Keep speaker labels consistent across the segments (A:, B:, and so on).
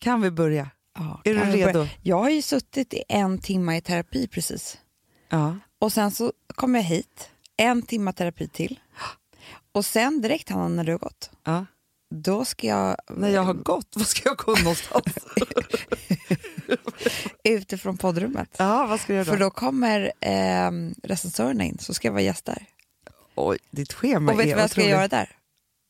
A: Kan vi börja?
B: Ja,
A: Är du redo?
B: börja? Jag har ju suttit i en timme i terapi precis.
A: Ja.
B: Och sen så kom jag hit, en timme terapi till. Och sen direkt Hanna, när du har gått,
A: ja.
B: då ska jag
A: När jag har gått, vad ska jag gå någonstans?
B: utifrån poddrummet.
A: ja, vad ska jag göra
B: För
A: då?
B: då kommer eh, recensörerna in, så ska jag vara gäst där.
A: Oj, ditt schema
B: Och vet du vad jag ska göra där?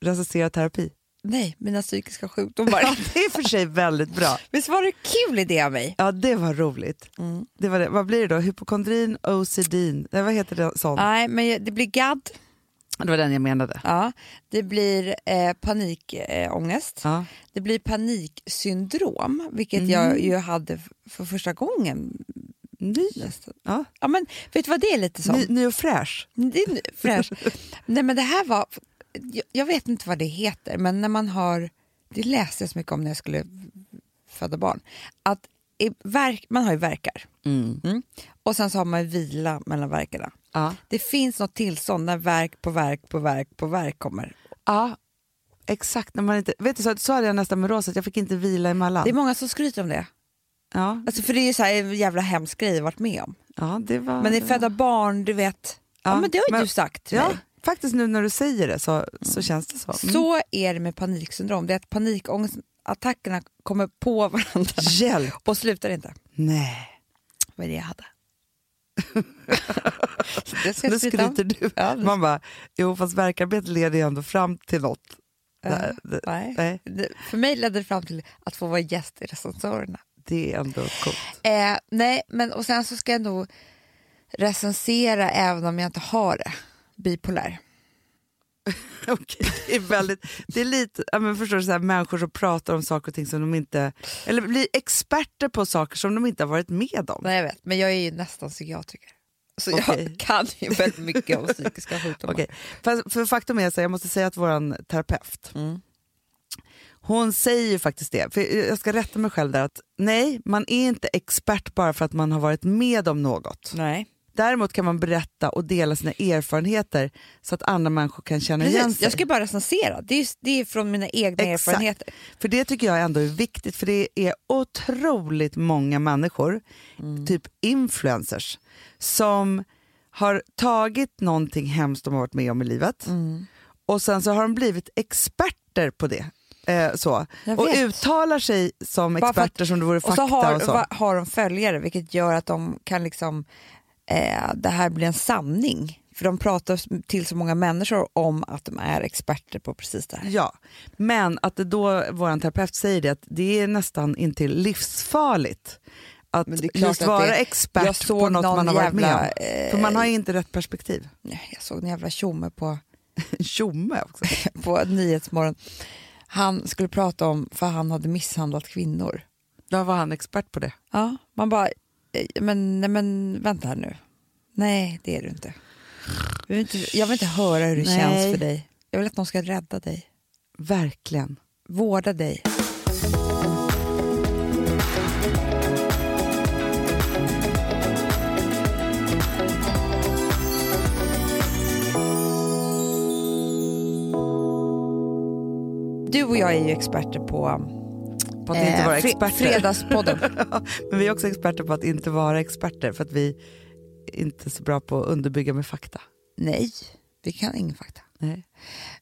A: Recensera terapi.
B: Nej, mina psykiska sjukdomar.
A: Ja, det är för sig väldigt bra.
B: Visst var det kul idé av mig?
A: Ja, det var roligt.
B: Mm.
A: Det var det. Vad blir det då? Hypokondrin, OCD? Nej, vad heter det? Sånt?
B: Nej, men det blir GAD,
A: Det var den jag menade.
B: ja. det blir eh, panikångest,
A: Ja.
B: det blir paniksyndrom, vilket
A: Mm.
B: jag ju hade för första gången.
A: Ny.
B: nästan.
A: Ja.
B: Ja, men vet du vad det är lite som?
A: Ny, ny och fräsch.
B: Det är ny- fräscht. Nej, men det här var... Jag, jag vet inte vad det heter, men när man har... Det läste jag så mycket om när jag skulle föda barn. Att verk, man har ju verkar
A: Mm.
B: och sen så har man vila mellan verkarna.
A: Ja.
B: Det finns något tillstånd när verk på verk på verk på verk kommer.
A: ja, exakt. När man inte, vet du, så, så hade jag nästan med Rosa, att jag fick inte vila emellan.
B: Det är många som skryter om det.
A: ja.
B: Alltså, för det är ju så här en jävla hemsk grej jag varit med om.
A: ja, det var...
B: Men i föda barn, du vet. Ja,
A: Ja,
B: men det har ju
A: men-
B: du sagt till
A: Ja,
B: mig.
A: Faktiskt nu när du säger det så, så känns det så. Mm.
B: Så är det med paniksyndrom. Det är att panikångestattackerna kommer på varandra
A: Hjälp!
B: och slutar inte.
A: Nej,
B: Vad är det jag hade? det ska
A: nu skryter du.
B: Ja, det-
A: Man bara, jo fast verkarbete leder ju ändå fram till något. Det- det-
B: nej.
A: Nej,
B: Det, för mig ledde det fram till att få vara gäst i recensörerna.
A: det är ändå coolt.
B: Eh, nej, men och sen så ska jag nog recensera även om jag inte har det. Bipolär.
A: Okej, det är väldigt, det är lite, ja, men förstår du, så här, människor som pratar om saker och ting som de inte, eller blir experter på saker som de inte har varit med om.
B: Nej, jag vet, men jag är ju nästan psykiatriker. Så
A: Okej.
B: jag kan ju väldigt mycket om psykiska sjukdomar.
A: Okej, För, för faktum är, så här, jag måste säga att vår terapeut,
B: Mm.
A: hon säger ju faktiskt det, för jag ska rätta mig själv där, att nej, man är inte expert bara för att man har varit med om något.
B: Nej.
A: Däremot kan man berätta och dela sina erfarenheter så att andra människor kan känna igen
B: Precis,
A: sig.
B: jag ska bara recensera. Det är, det är från mina egna
A: Exakt.
B: erfarenheter.
A: För det tycker jag ändå är viktigt, för det är otroligt många människor,
B: Mm.
A: typ influencers, som har tagit någonting hemskt de har varit med om i livet
B: Mm.
A: och sen så har de blivit experter på det. Eh, så. Och uttalar sig som experter som det vore
B: Och
A: fakta
B: så har,
A: och så.
B: har de följare vilket gör att de kan liksom, eh, det här blir en sanning. För de pratar till så många människor om att de är experter på precis det här.
A: Ja, men att det då vår terapeut säger det att det är nästan inte livsfarligt att
B: Men det är klart
A: just
B: att
A: vara
B: det-
A: expert på något man har varit med om.
B: eh,
A: För man har inte rätt perspektiv.
B: Jag såg en jävla tjomme på,
A: Tjomme också.
B: på Nyhetsmorgon. Han skulle prata om, för han hade misshandlat kvinnor.
A: Då var han expert på det.
B: Ja, man bara, eh, men, nej, men vänta här nu. Nej, det är du inte. Jag vill inte, jag vill inte höra hur det
A: Nej.
B: känns för dig. Jag vill att någon ska rädda dig,
A: Verkligen.
B: vårda dig. Du och jag är ju experter på,
A: På att inte vara
B: eh,
A: experter.
B: Fredagspodden.
A: Men vi är också experter på att inte vara experter för att vi är inte är så bra på att underbygga med fakta.
B: Nej, vi kan ingen fakta.
A: Nej.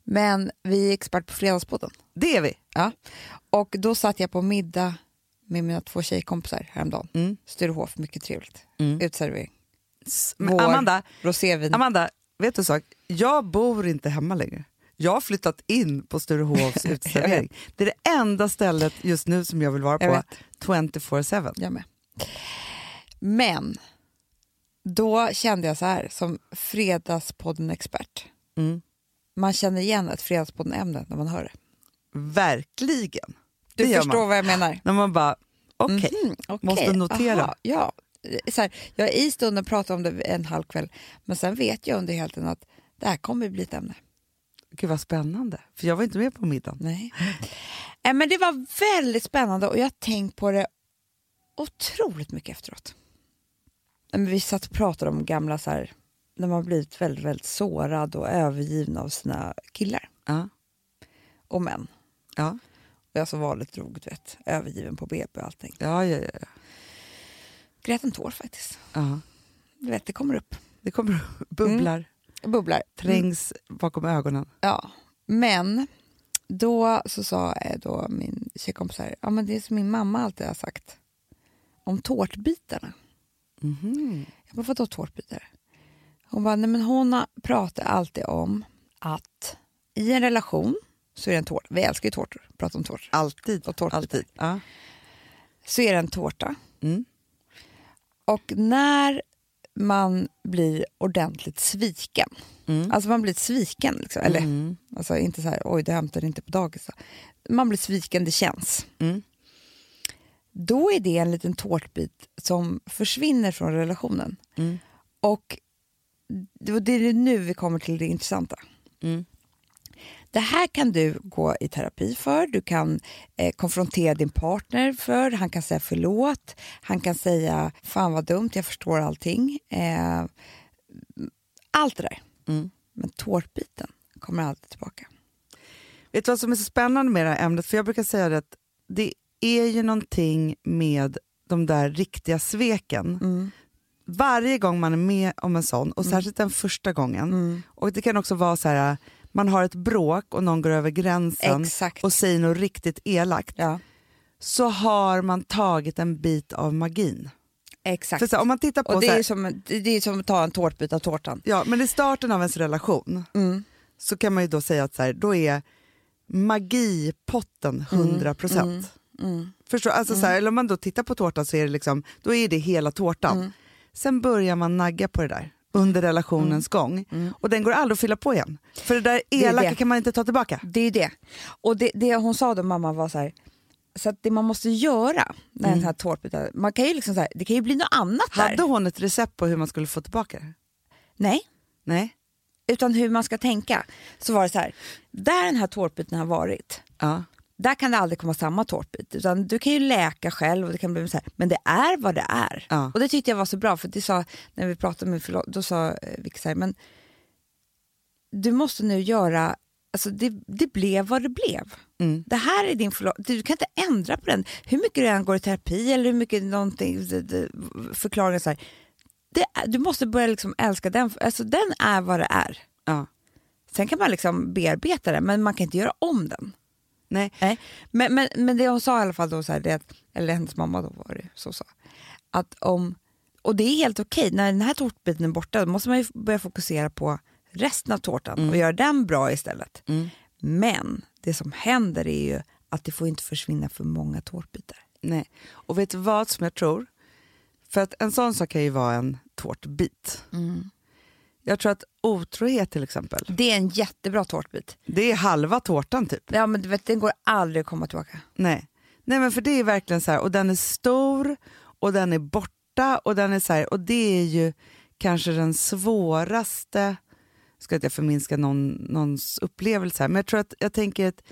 B: Men vi är expert på Fredagspodden.
A: Det är vi.
B: Ja. Och då satt jag på middag med mina två tjejkompisar häromdagen.
A: Mm.
B: Sturehof, mycket trevligt.
A: Mm.
B: Utservering. Vår-
A: Amanda,
B: Rosévin.
A: Amanda, vet du en sak? Jag bor inte hemma längre. Jag har flyttat in på Sturehovs uteservering. Det är det enda stället just nu som jag vill vara på 24-7.
B: Jag med. Men då kände jag så här, som Fredagspodden-expert.
A: Mm.
B: Man känner igen ett Fredagspodden-ämne när man hör det.
A: Verkligen.
B: Du
A: Det
B: förstår vad jag menar?
A: När man bara, okej,
B: Mhm, okej.
A: måste notera.
B: Aha, ja. Så här, jag i stunden pratar om det en halv kväll, men sen vet jag under hela tiden att det här kommer bli ett ämne.
A: Gud vad spännande. För jag var inte med på middagen.
B: Nej. Eh, Men det var väldigt spännande och jag har tänkt på det otroligt mycket efteråt. Eh, men Vi satt och pratade om gamla, så här, när man blivit väldigt, väldigt sårad och övergiven av sina killar
A: Ja.
B: och män.
A: Ja.
B: Och alltså vanligt drog, du vet, övergiven på BB och allting.
A: Ja, ja, ja.
B: Grät en tår faktiskt.
A: ja.
B: Du vet, det kommer upp.
A: Det kommer bubblar,
B: Bubblar.
A: trängs bakom ögonen.
B: Ja, men då så sa eh, då min tjejkompis här, ja men det är som min mamma alltid har sagt om tårtbitarna.
A: Mhm.
B: Jag bara, vadå tårtbitar? Hon bara, nej men hon pratar alltid om att i en relation så är det en tårta, vi älskar ju tårtor, prata om tårtor,
A: Alltid.
B: och tårtbitar.
A: Alltid. Ja.
B: Så är det en tårta
A: Mm.
B: och när man blir ordentligt sviken,
A: Mm.
B: alltså man blir sviken, liksom, eller
A: Mm.
B: Alltså inte så här, oj du hämtade inte på dagis. Man blir sviken, det känns.
A: Mm.
B: Då är det en liten tårtbit som försvinner från relationen.
A: Mm.
B: Och det det är nu vi kommer till det intressanta.
A: Mm.
B: Det här kan du gå i terapi för, du kan eh, konfrontera din partner för, han kan säga förlåt, han kan säga fan vad dumt, jag förstår allting. Eh, allt det där.
A: Mm.
B: Men tårtbiten kommer alltid tillbaka.
A: Vet du vad som är så spännande med det här ämnet? För jag brukar säga att det är ju någonting med de där riktiga sveken.
B: Mm.
A: Varje gång man är med om en sån, och särskilt den första gången, och det kan också vara så här, man har ett bråk och någon går över gränsen
B: Exakt.
A: och säger något riktigt elakt,
B: Ja,
A: så har man tagit en bit av magin.
B: exakt.
A: Här, om man tittar på
B: och det
A: här,
B: är, som, det är som att ta en tårtbit av tårtan.
A: Ja, men i starten av ens relation
B: Mm.
A: så kan man ju då säga att så här, då är magipotten 100 procent.
B: Mm.
A: Förstår, alltså så här, eller om man då tittar på tårtan så är det liksom, då är det hela tårtan.
B: Mm.
A: Sen börjar man nagga på det där under relationens gång och den går aldrig att fylla på igen. För det där
B: Mm. är
A: elaka
B: det.
A: kan man inte ta tillbaka.
B: Det är det. Och det, det hon sa då, mamma, var så här, så det man måste göra när den här tårtbiten, man kan ju liksom så här, det kan ju bli något annat
A: Hade
B: där.
A: hon ett recept på hur man skulle få tillbaka det?
B: Nej,
A: Nej?
B: utan hur man ska tänka. Så var det så här, där den här tårtbiten har varit,
A: Ja.
B: Där kan det aldrig komma samma tårtbit. Utan du kan ju läka själv, och det kan bli så här, men det är vad det är.
A: Ja.
B: Och det tyckte jag var så bra, för det sa, när vi pratade med förlåt, då sa eh, Vicky så här, men du måste nu göra, alltså det, det blev vad det blev.
A: Mm.
B: Det här är din förlåt, du kan inte ändra på den. Hur mycket du än går i terapi eller hur mycket någonting, förklaringar så här. Det, du måste börja liksom älska den, alltså den är vad det är.
A: Ja.
B: Sen kan man liksom bearbeta den, men man kan inte göra om den.
A: Nej.
B: Nej. Men, men, men det hon sa i alla fall då, så här, det, att- eller hennes mamma då var det så sa, att om, och det är helt okej, när den här tårtbiten är borta då måste man ju börja fokusera på resten av tårtan och göra den bra istället.
A: Mm.
B: Men det som händer är ju att det får inte försvinna för många tårtbitar.
A: Nej. Och vet du vad som jag tror? För att en sån sak kan ju vara en tårtbit. Jag tror att otrohet till exempel,
B: Det är en jättebra tårtbit.
A: det är halva tårtan typ.
B: Ja, men du vet, den går aldrig att komma tillbaka.
A: Nej. Nej men för det är verkligen så här, och den är stor och den är borta och den är så här, och det är ju kanske den svåraste, ska inte jag förminska någon, någons upplevelse här, men jag tror att jag tänker att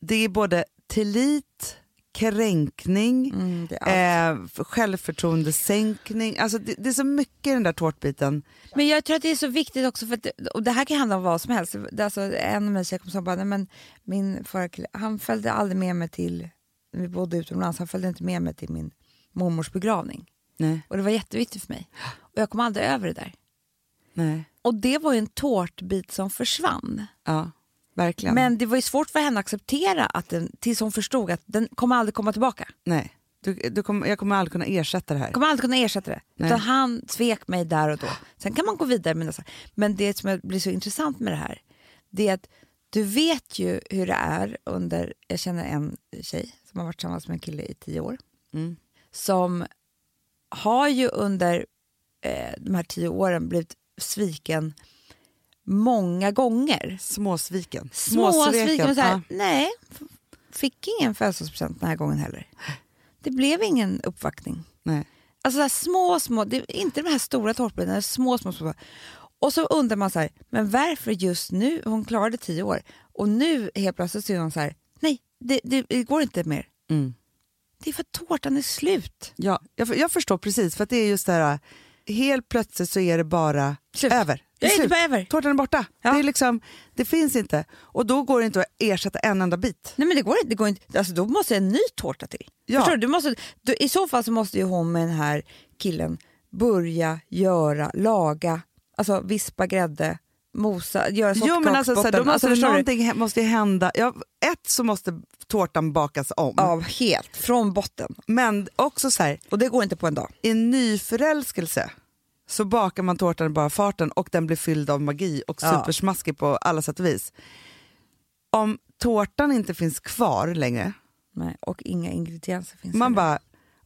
A: det är både tillit, kränkning,
B: Mm,
A: eh, självförtroendesänkning, alltså det, det är så mycket i den där tårtbiten.
B: Men jag tror att det är så viktigt också, för att, och det här kan handla om vad som helst. Det är alltså en av mina tjejkompisar bara, nej men min förra kille, han följde aldrig med mig till, vi bodde utomlands, han följde inte med mig till min mormors begravning.
A: Nej,
B: Och det var jätteviktigt för mig. Och jag kom aldrig över det där.
A: nej,
B: Och det var ju en tårtbit som försvann.
A: ja, verkligen.
B: Men det var ju svårt för henne att acceptera att den, tills hon förstod att den kommer aldrig komma tillbaka.
A: Nej, du, du kommer, jag kommer aldrig kunna ersätta det här.
B: Jag kommer aldrig kunna ersätta det.
A: Nej.
B: Utan han svek mig där och då. Sen kan man gå vidare med nästa. Men det som blir så intressant med det här, det är att du vet ju hur det är under, jag känner en tjej som har varit tillsammans med en kille i tio år,
A: Mm.
B: som har ju under eh, de här tio åren blivit sviken många gånger.
A: Småsviken.
B: Småsviken. och Så här,
A: Ja.
B: Nej, fick ingen födelsedagspresent den här gången heller. Det blev ingen uppvaktning.
A: Nej.
B: Alltså så här små, små, det är inte de här stora tårtbitarna, små, små, små. Och så undrar man så här, men varför just nu? Hon klarade tio år och nu helt plötsligt så är hon så här, nej, det, det, det går inte mer.
A: Mm.
B: Det är för att tårtan är slut.
A: Ja, jag, jag förstår precis, för att det är just det här, helt plötsligt så är det bara
B: Slut.
A: över. Det är slut.
B: ever.
A: Tårtan är borta.
B: Ja.
A: Det, är liksom, det finns inte. Och då går det inte att ersätta en enda bit.
B: Nej men det går inte. Det går inte. Alltså, då måste en ny tårta till.
A: Ja.
B: Förstår du? Du måste, du, I så fall så måste ju hon med den här killen börja göra, laga, alltså vispa grädde, mosa, göra
A: Jo men alltså, så här, då
B: sockerkaksbotten.
A: måste
B: Alltså, du?
A: någonting hä- måste ju hända. Ja, ett så måste tårtan bakas om.
B: Ja, helt. Från botten.
A: Men också så här,
B: Och det går inte på en dag.
A: i nyförälskelse så bakar man tårtan i bara farten och den blir fylld av magi och supersmaskig på alla sätt och vis. Om tårtan inte finns kvar längre,
B: Nej, och inga ingredienser finns
A: man bara,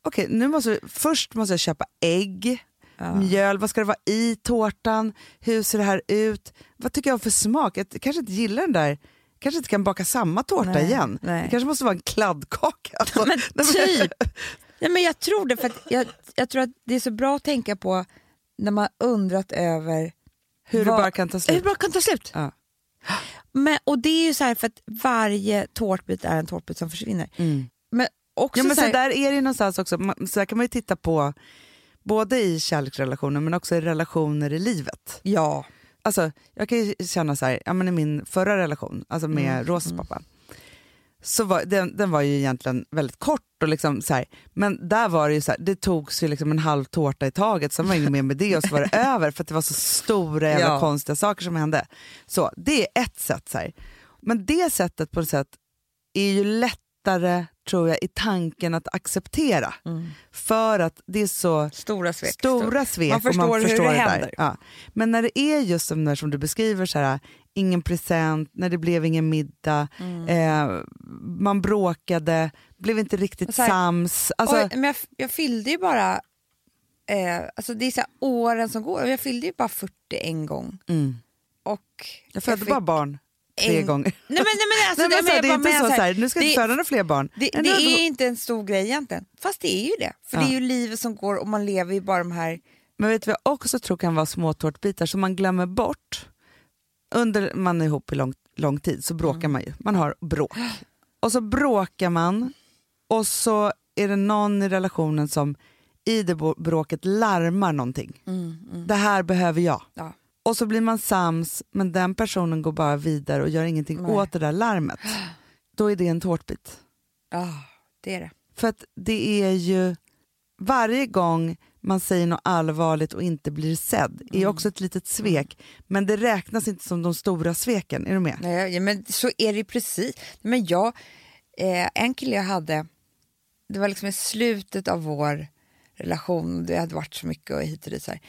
A: okej nu måste först måste jag köpa ägg,
B: Ja.
A: mjöl, vad ska det vara i tårtan, hur ser det här ut, vad tycker jag för smak, jag kanske inte gillar den där, kanske inte kan baka samma tårta
B: Nej,
A: igen.
B: nej.
A: Det kanske måste vara en kladdkaka. Alltså,
B: Men typ. Nej, men jag tror det, för jag, jag tror att det är så bra att tänka på när man undrat över
A: hur det bara kan ta
B: hur
A: slut.
B: bra kan ta slut.
A: Ja.
B: Men, och det är ju så här för att varje tårtbit är en tårtbit som försvinner.
A: Mm.
B: Men också
A: Ja, men
B: så
A: så
B: här,
A: där är det någonstans också, så där kan man ju titta på både i kärleksrelationer men också i relationer i livet.
B: ja,
A: Alltså, jag kan ju känna så här, ja, men i min förra relation, alltså med
B: Mm,
A: Rosas pappa, så var, den, den var ju egentligen väldigt kort, och liksom så här, men där var det ju så här, det togs ju liksom en halv tårta i taget, sen var det inget mer med det och så var det över för att det var så stora jävla
B: Ja.
A: konstiga saker som hände. Så det är ett sätt. Så här. Men det sättet på något sätt är ju lättare, tror jag, i tanken att acceptera. För att det är så
B: stora svek.
A: stora svek
B: Man förstår
A: man
B: hur
A: förstår
B: det
A: det,
B: händer.
A: Ja. Men när det är just som, där som du beskriver, så här, ingen present, när det blev ingen middag,
B: Mm.
A: eh, man bråkade, blev inte riktigt
B: Så här,
A: sams. Alltså,
B: Oj, men jag, jag fyllde ju bara, eh, alltså det är så här åren som går, och jag fyllde ju bara 40 en gång.
A: mm.
B: Och
A: Jag födde
B: fick-
A: bara barn tre
B: en-
A: gånger.
B: Nej men, nej, men alltså,
A: Nej, men
B: det,
A: så här, det är
B: jag
A: inte
B: bara
A: så,
B: menar
A: så här, nu ska jag inte
B: det-
A: föda några fler barn.
B: Det, det
A: ändå-
B: är inte en stor grej egentligen, fast det är ju det. För
A: Ja.
B: det är ju livet som går och man lever ju bara de här...
A: Men vet du vad jag också tror kan vara små tårtbitar som man glömmer bort? Under man är ihop i lång, lång tid så bråkar
B: Mm.
A: man ju. Man har bråk. Och så bråkar man och så är det någon i relationen som i det bråket larmar någonting. Det här behöver jag.
B: Ja.
A: Och så blir man sams men den personen går bara vidare och gör ingenting
B: Nej.
A: åt det där larmet. Då är det en tårtbit.
B: Ja, det är det.
A: För att det är ju varje gång man säger något allvarligt och inte blir sedd är
B: Mm.
A: också ett litet svek. Men det räknas inte som de stora sveken. Är du med?
B: Nej, men så är det ju precis. Men jag, eh, en kille jag hade, det var liksom i slutet av vår relation, det hade varit så mycket och hit och dit. Så här.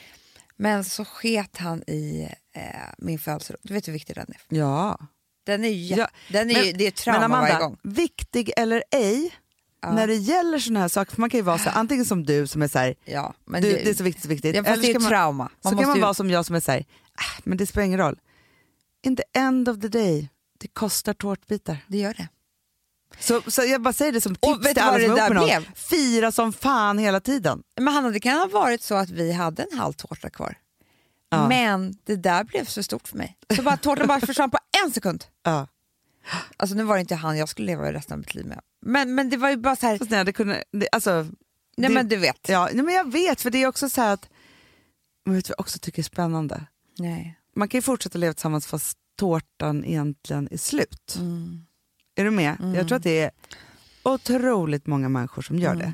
B: Men så sket han i eh, min födelsedag. Du vet hur viktig den är.
A: Ja.
B: Den är
A: Ja,
B: den är
A: men-
B: det är trauma
A: Men
B: varje
A: Amanda,
B: gång.
A: viktig eller ej,
B: Ja.
A: när det gäller såna här saker, för man kan ju vara så här, antingen som du som är så här,
B: Ja, men
A: du,
B: det,
A: det är så viktigt, så viktigt.
B: Ja, fast det är
A: man,
B: trauma.
A: så
B: Man
A: kan man
B: ju-
A: vara som jag som är så här, äh, men det spelar ingen roll. In the end of the day, det kostar tårtbitar.
B: Det gör det.
A: Så, så jag bara säger det som
B: Och
A: tips
B: vet
A: till alla som är med
B: blev?
A: Fira som fan hela tiden.
B: Men Hanna, det kan ha varit så att vi hade en halv tårta kvar.
A: Ja.
B: Men det där blev så stort för mig. Så bara tårtan bara försvann på en sekund.
A: Ja.
B: Alltså nu var det inte han jag skulle leva resten av mitt liv med. Men, men det var ju bara så här,
A: Fast nej, det kunde, det, alltså,
B: nej
A: det,
B: men du vet.
A: ja, nej, men jag vet, för det är också så här att, men vet du vad jag också tycker är spännande?
B: Nej.
A: Man kan ju fortsätta leva tillsammans fast tårtan egentligen är slut.
B: Mm.
A: Är du med? Jag tror att det är otroligt många människor som gör det.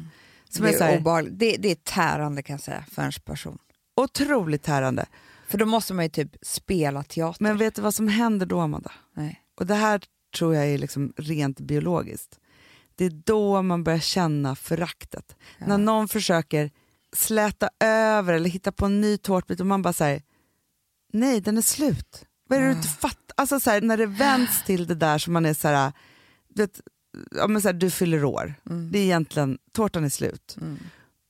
A: Som
B: Det
A: är så
B: är,
A: här,
B: obehagligt. Det, det är tärande kan jag säga för en person.
A: otroligt tärande.
B: För då måste man ju typ spela teater.
A: Men vet du vad som händer då, Amanda?
B: Nej.
A: Och det här tror jag är liksom rent biologiskt. Det är då man börjar känna föraktet. När någon försöker släta över eller hitta på en ny tårtbit och man bara säger nej den är slut. Vad är det du inte fattar? Alltså så här, när det vänds till det där som man är så här, du, vet, ja, men så här, du fyller år. Det är egentligen, tårtan är slut.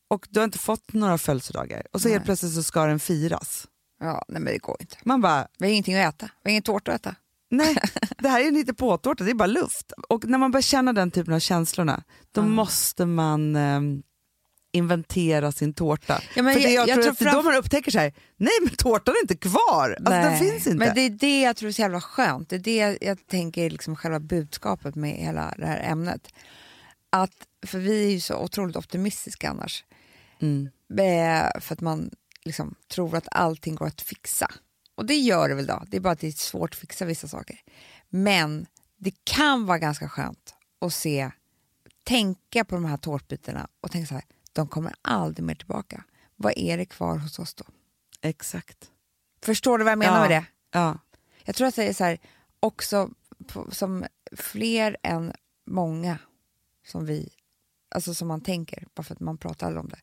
A: Och du har inte fått några födelsedagar och så helt
B: Nej.
A: plötsligt så ska den firas.
B: Ja, nej men det går inte.
A: Man bara,
B: Vi har ingenting att äta. Vi har ingen tårta att äta.
A: Nej, det här är en hittepåtårta, det är bara luft. Och när man börjar känna den typen av känslorna, då måste man ehm, inventera sin tårta.
B: Ja, men
A: För det
B: jag-
A: jag,
B: jag
A: tror
B: tror
A: att
B: fram-
A: då man upptäcker så här, nej men tårtan är inte kvar, alltså, den
B: Nej,
A: finns inte.
B: Men det är det jag tror är så jävla skönt. Det är det jag tänker liksom själva budskapet med hela det här ämnet. Att, för vi är ju så otroligt optimistiska annars.
A: Mm.
B: Eh, För att man liksom tror att allting går att fixa. Och det gör det väl då, det är bara att det är svårt att fixa vissa saker. Men det kan vara ganska skönt att se, tänka på de här tårtbitarna och tänka så här, de kommer aldrig mer tillbaka. Vad är det kvar hos oss då?
A: Exakt.
B: Förstår du vad jag menar
A: Ja.
B: med det?
A: Ja.
B: Jag tror att det är så här, också på, som fler än många som vi, alltså som man tänker, bara för att man pratar aldrig om det.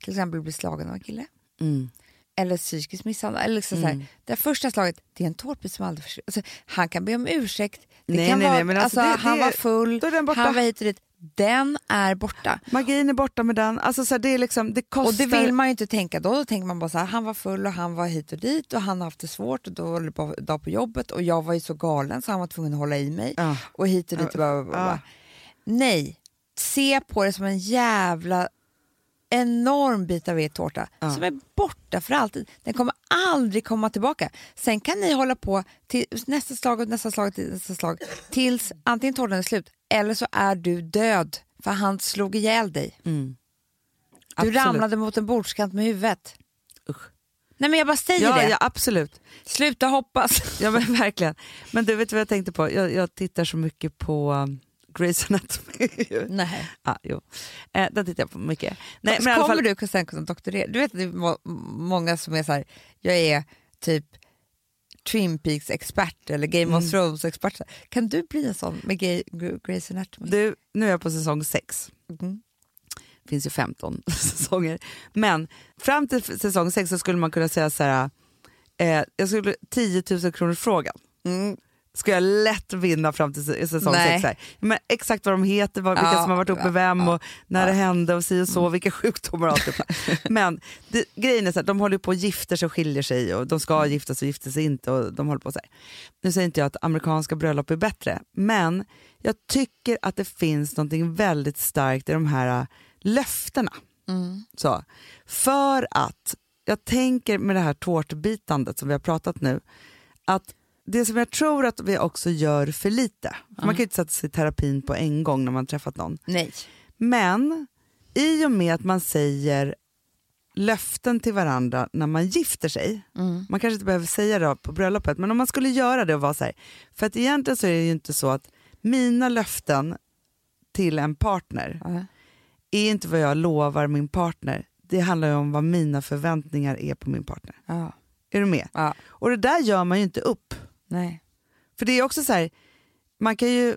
B: Till exempel bli slagen av en kille.
A: Mm.
B: Eller psykisk misshandel. Eller liksom så här, det första slaget, det är en tårtbit som aldrig försvinner. Alltså, han kan be om ursäkt. Det
A: Nej,
B: kan
A: nej,
B: vara,
A: nej, alltså
B: alltså,
A: det-
B: han
A: det-
B: var full, han var hit och dit. Den är borta.
A: Magin är borta med den. Alltså, så här, det, är liksom, det kostar...
B: Och det vill man ju inte tänka då. Då tänker man bara så här, han var full och han var hit och dit och han har haft det svårt och då var det bara dag på jobbet och jag var ju så galen så han var tvungen att hålla i mig.
A: Ja.
B: Och hit och dit. Och bla, bla, bla.
A: Ja.
B: Nej, se på det som en jävla enorm bit av er tårta
A: Ja.
B: som är borta för alltid. Den kommer aldrig komma tillbaka. Sen kan ni hålla på till nästa slag och nästa slag till nästa slag tills antingen tårtan är slut eller så är du död för han slog ihjäl dig.
A: Mm.
B: Du
A: Absolut.
B: ramlade mot en bordskant med huvudet.
A: Usch.
B: Nej men jag bara säger
A: Ja,
B: det.
A: ja, absolut.
B: Sluta hoppas.
A: Ja, men verkligen. Men du, vet vad jag tänkte på? Jag, jag tittar så mycket på um, Grey's Anatomy.
B: Nej.
A: ah, jo. Eh, den tittar jag på mycket. Nej,
B: så
A: men
B: kommer
A: fall,
B: du sen kunna doktorera? Du vet att det är må- många som är så här, jag är typ Twin Peaks-expert eller Game
A: Mm.
B: of Thrones-expert. Kan du bli en sån med Gay, Grey's Anatomy?
A: du, nu är jag på säsong sex.
B: Mm.
A: Det finns ju 15 säsonger. Men fram till säsong sex så skulle man kunna säga så här, eh, jag skulle 10 000 kronors frågan.
B: Mm.
A: Ska jag lätt vinna fram till säsong
B: Nej.
A: sex? Här. Men exakt vad de heter, vad, vilka
B: Ja,
A: som har varit
B: ja,
A: med vem
B: ja,
A: och när det hände och si och så, vilka sjukdomar och allt. Men det, grejen är så här, de håller på och gifter sig och skiljer sig och de ska gifta sig och gifter sig inte och de håller på så här. Nu säger inte jag att amerikanska bröllop är bättre, men jag tycker att det finns något väldigt starkt i de här äh, löftena.
B: Mm.
A: Så, för att jag tänker med det här tårtbitandet som vi har pratat nu, att det som jag tror att vi också gör för lite, för man kan ju inte sätta sig i terapin på en gång när man träffat någon,
B: Nej.
A: men i och med att man säger löften till varandra när man gifter sig,
B: Mm.
A: man kanske inte behöver säga det på bröllopet, men om man skulle göra det och vara så här, för att egentligen så är det ju inte så att mina löften till en partner
B: Ja.
A: är inte vad jag lovar min partner, det handlar ju om vad mina förväntningar är på min partner. Är du med?
B: Ja.
A: Och det där gör man ju inte upp.
B: Nej.
A: För det är också så här, man kan ju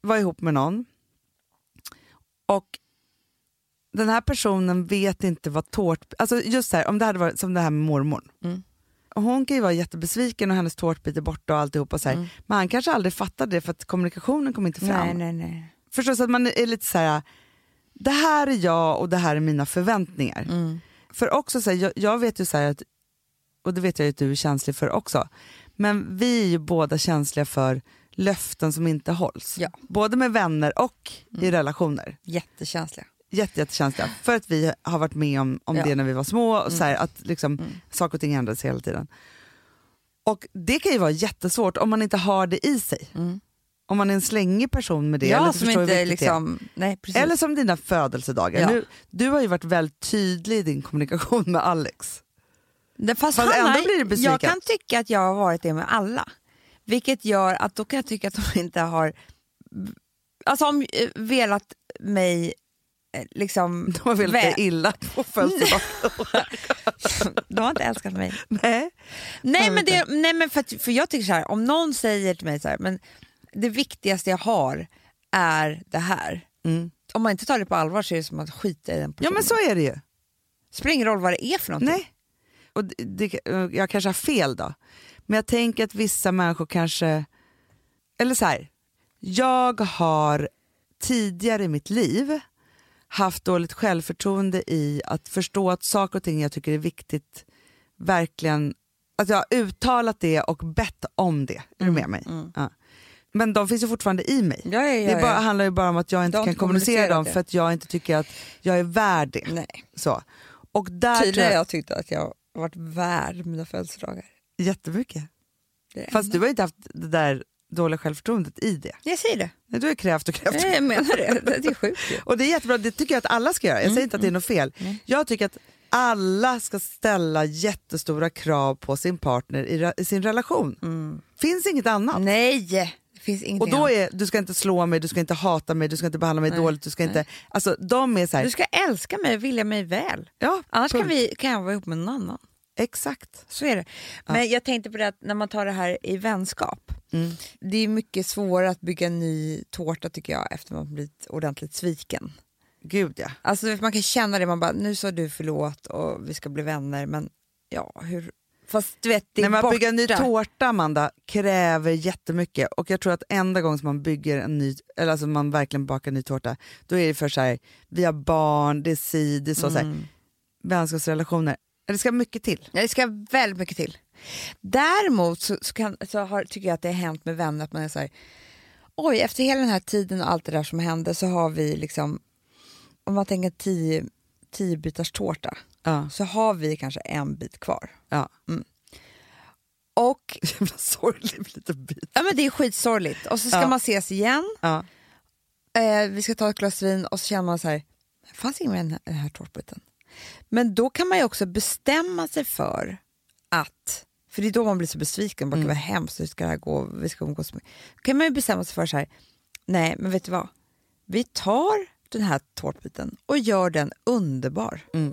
A: vara ihop med någon och den här personen vet inte vad tårt... Alltså just så här, om det hade varit som det här med mormor.
B: Mm.
A: Och Hon kan ju vara jättebesviken och hennes tårtbit är borta och alltihopa så här.
B: Mm.
A: Men han kanske aldrig fattade det för att kommunikationen kom inte fram.
B: Nej, nej, nej.
A: Så att man är lite så här, det här är jag och det här är mina förväntningar.
B: Mm.
A: För också så här, jag, jag vet ju så här att, och det vet jag ju att du är känslig för också, men vi är ju båda känsliga för löften som inte hålls.
B: Ja.
A: Både med vänner och i relationer.
B: Jättekänsliga.
A: Jätte, jättekänsliga. För att vi har varit med om, om
B: Ja.
A: det när vi var små, och så här, att liksom,
B: Mm.
A: saker och ting ändras hela tiden. Och det kan ju vara jättesvårt om man inte har det i sig.
B: Mm.
A: Om man är en slängig person med det. eller
B: Ja,
A: inte
B: som inte liksom... Nej.
A: Eller som dina födelsedagar.
B: Ja.
A: Nu, du har ju varit väldigt tydlig i din kommunikation med Alex.
B: Det, fast
A: Fast
B: han
A: ändå blir du besviken.
B: Jag kan tycka att jag har varit det med alla. Vilket gör att då kan jag tycka att de inte har alltså, om, eh, velat mig eh, liksom...
A: De har velat dig illa på födelsedagen.
B: De har inte älskat mig.
A: Nej.
B: Nej men, det, nej, men för, för jag tycker så här, om någon säger till mig så här, men det viktigaste jag har är det här.
A: Mm.
B: Om man inte tar det på allvar så är det som att skita i den
A: Ja
B: personen.
A: men så är det ju.
B: spelar ingen roll vad det är för någonting.
A: Nej. Och det, jag kanske har fel då. Men jag tänker att vissa människor kanske... Eller så här. Jag har tidigare i mitt liv haft dåligt självförtroende i att förstå att saker och ting jag tycker är viktigt verkligen... Att jag har uttalat det och bett om det. Är du med mig? Ja. Men de finns ju fortfarande i mig.
B: Ja, ja,
A: det bara, handlar ju bara om att jag inte kan kommunicera dem
B: det.
A: för att jag inte tycker att jag är värd det.
B: Nej.
A: Så. Och där tror
B: Tydligen har
A: jag,
B: jag tyckt att jag har varit värd mina födelsedagar.
A: jättemycket. Fast du har inte haft det där dåliga självförtroendet i det.
B: Jag säger det.
A: Nej, du har krävt och krävt.
B: Nej, jag menar det. Det är sjukt ju.
A: Och det är jättebra, det tycker jag att alla ska göra. Jag säger inte att det är något fel.
B: Nej.
A: Jag tycker att
C: alla ska ställa jättestora krav på sin partner i, i sin relation. Finns inget annat.
D: Nej,
C: Och då är, du ska inte slå mig, du ska inte hata mig, du ska inte behandla mig dåligt. Du ska inte, alltså, de är så här,
D: Du ska älska mig och vilja mig väl.
C: ja,
D: Annars kan, vi, kan jag vara ihop med någon annan.
C: Exakt.
D: Så är det. Men jag tänkte på det att när man tar det här i vänskap.
C: Mm.
D: Det är mycket svårare att bygga en ny tårta tycker jag efter man blivit ordentligt sviken.
C: Gud ja.
D: Alltså man kan känna det, man bara nu sa du förlåt och vi ska bli vänner men ja hur... Fast du vet det är
C: Nej, men att
D: borta.
C: bygga en ny tårta, Amanda, kräver jättemycket. Och jag tror att enda gången som man bygger en ny, eller alltså man verkligen bakar en ny tårta, då är det för så här, vi har barn, det är si, det är så, så här,
D: Mm.
C: vänskapsrelationer. Det ska mycket till.
D: Ja, det ska väldigt mycket till. Däremot så, så, kan, så har, tycker jag att det har hänt med vänner att man är så här, oj efter hela den här tiden och allt det där som hände så har vi liksom, om man tänker tio, tio bitars tårta
C: Ja.
D: så har vi kanske en bit kvar.
C: Ja.
D: Och
C: Jävla sorglig liten bit.
D: ja, men det är skitsorgligt och så ska
C: Ja.
D: man ses igen,
C: Ja.
D: eh, vi ska ta ett glas vin och så känner man så här, det fanns ingen med den här, den här tårtbiten. Men då kan man ju också bestämma sig för att, för det är då man blir så besviken, bara,
C: Mm.
D: vad hemskt, hur ska det här gå, vi ska umgås med. Då kan man ju bestämma sig för så här, nej men vet du vad, vi tar den här tårtbiten och gör den underbar.
C: Mm.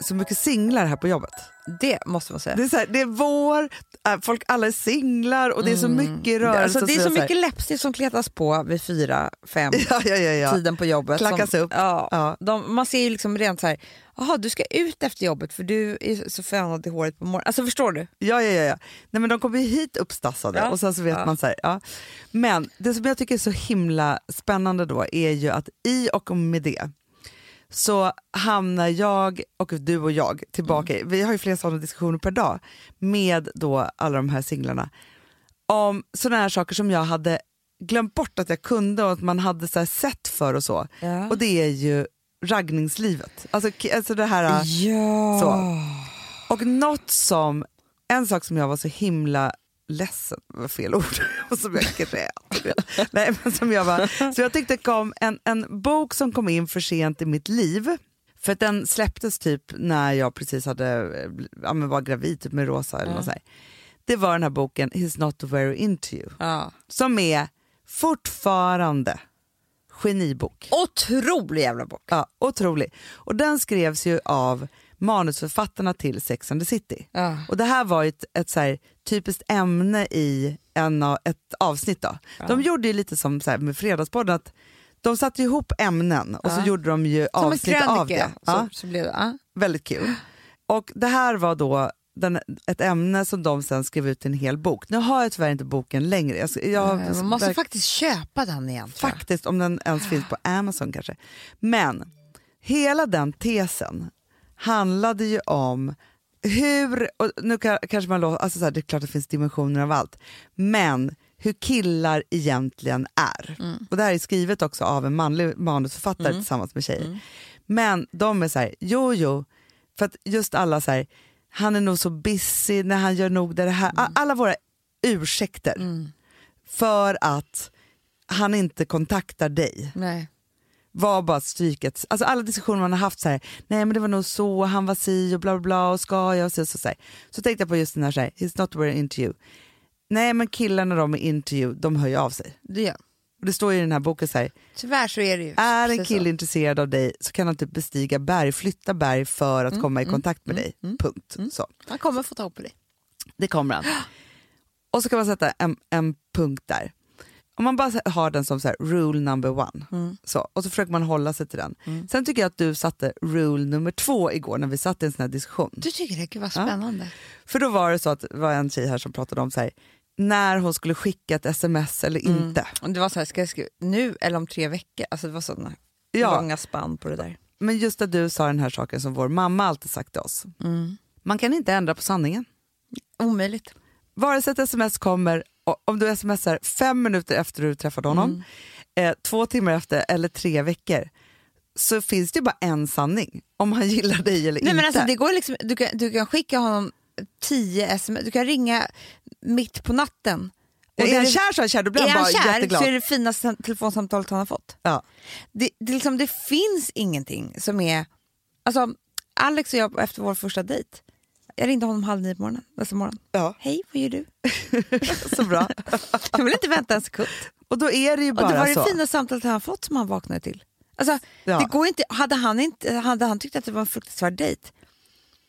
A: så mycket singlar här på jobbet.
B: Det måste man säga.
A: Det är, så här, det är vår, äh, folk alla är singlar och det är så mycket rörelse.
B: Alltså, det är så
A: här.
B: mycket läppstift som kletas på vid fyra, fem
A: Ja, ja, ja,
B: tiden på jobbet.
A: Klackas
B: som,
A: upp.
B: Ja,
A: Ja.
B: De, man ser ju liksom rent så här, jaha du ska ut efter jobbet för du är så fönad i håret på morgonen. Alltså förstår du?
A: Ja, ja, ja. Nej, men de kommer ju hit uppstassade och sen så vet man så här, ja. Men det som jag tycker är så himla spännande då är ju att i och med det så hamnar jag och du och jag tillbaka,
B: Mm.
A: vi har ju flera sådana diskussioner per dag med då alla de här singlarna om sådana här saker som jag hade glömt bort att jag kunde och att man hade så här sett för och så.
B: Ja.
A: Och det är ju raggningslivet. Alltså, alltså det här...
B: ja.
A: Så. Och något som, en sak som jag var så himla ledsen, var fel ord, och som jag grät. Nej, men som jag var, så jag tyckte det kom en, en bok som kom in för sent i mitt liv. För den släpptes typ när jag precis hade, eh, ja, men var gravid typ med Rosa eller något så här. Det var den här boken He's not very into you.
B: Ja.
A: Som är fortfarande genibok.
B: Otrolig jävla bok.
A: Ja, otrolig. Och den skrevs ju av manusförfattarna till Sex and the City.
B: Ja.
A: Och det här var ett, ett så här, typiskt ämne i en, ett avsnitt. Då. De gjorde ju lite som så här, med Fredagspodden, att de satte ihop ämnen och så
B: Ja.
A: gjorde de ju
B: Som
A: avsnitt av det. Ja,
B: Så, så blev det, ja.
A: väldigt kul. Och det här var då den, ett ämne som de sen skrev ut i en hel bok. Nu har jag tyvärr inte boken längre. Jag, jag,
B: Man måste
A: verk-
B: faktiskt köpa den igen.
A: Faktiskt, om den ens finns på Amazon kanske. Men hela den tesen handlade ju om hur, och nu kan, kanske man låter, alltså så här, det är klart att det finns dimensioner av allt, men hur killar egentligen är. Och det här är skrivet också av en manlig manusförfattare tillsammans med tjejer. Men de är så här, jo jo, för att just alla så här, han är nog så busy när han gör nog det här, alla våra ursäkter för att han inte kontaktar dig.
B: Nej.
A: Var bara stryket. Alltså alla diskussioner man har haft så här, nej men det var nog så, han var si och bla bla bla och ska jag och så, så, så, här. så tänkte jag på just den här, så här he's not very into you. Nej men killarna de är into you, de hör ju av sig.
B: Det gör.
A: Och det står ju i den här boken så här,
B: Tyvärr så är det ju.
A: är en kille
B: så.
A: intresserad av dig så kan han typ bestiga berg, flytta berg för att komma i kontakt med dig. Punkt. Så.
B: Han kommer få tag på dig.
A: Det kommer han. Och så kan man sätta en, en punkt där. Om man bara har den som så här, rule number one, så, och så försöker man hålla sig till den. Sen tycker jag att du satte rule nummer två igår när vi satt i en sån här diskussion.
B: Du tycker det? Gud vad spännande.
A: För då var det så att det var en tjej här som pratade om så här, när hon skulle skicka ett sms eller inte.
B: Och det var så här, ska jag skriva nu eller om tre veckor? Alltså det var sådana
A: Ja.
B: långa spann på det där.
A: Men just att du sa den här saken som vår mamma alltid sagt till oss. Man kan inte ändra på sanningen.
B: Omöjligt.
A: Vare sig ett sms kommer, om du smsar fem minuter efter du träffade honom,
B: Mm.
A: eh, två timmar efter eller tre veckor, så finns det bara en sanning. Om han gillar dig eller
B: Nej,
A: inte.
B: men alltså, det går liksom, du, kan, du kan skicka honom tio sms, du kan ringa mitt på natten Och
A: är han
B: är-
A: kär så är han kär, då blir han
B: han
A: bara
B: kär
A: jätteglad.
B: så är det finaste telefonsamtalet han har fått.
A: Ja.
B: Det, det, liksom, det finns ingenting som är... Alltså, Alex och jag efter vår första dejt, jag ringde honom halv nio på morgonen, nästa morgon.
A: Ja.
B: Hej, vad gör du?
A: Så bra.
B: Jag vill inte vänta en sekund.
A: Och då är det ju bara
B: det var det
A: så.
B: fina samtalet han fått som han vaknade till. Alltså,
A: Ja.
B: det går inte, hade, han inte, hade han tyckt att det var en fruktansvärd dejt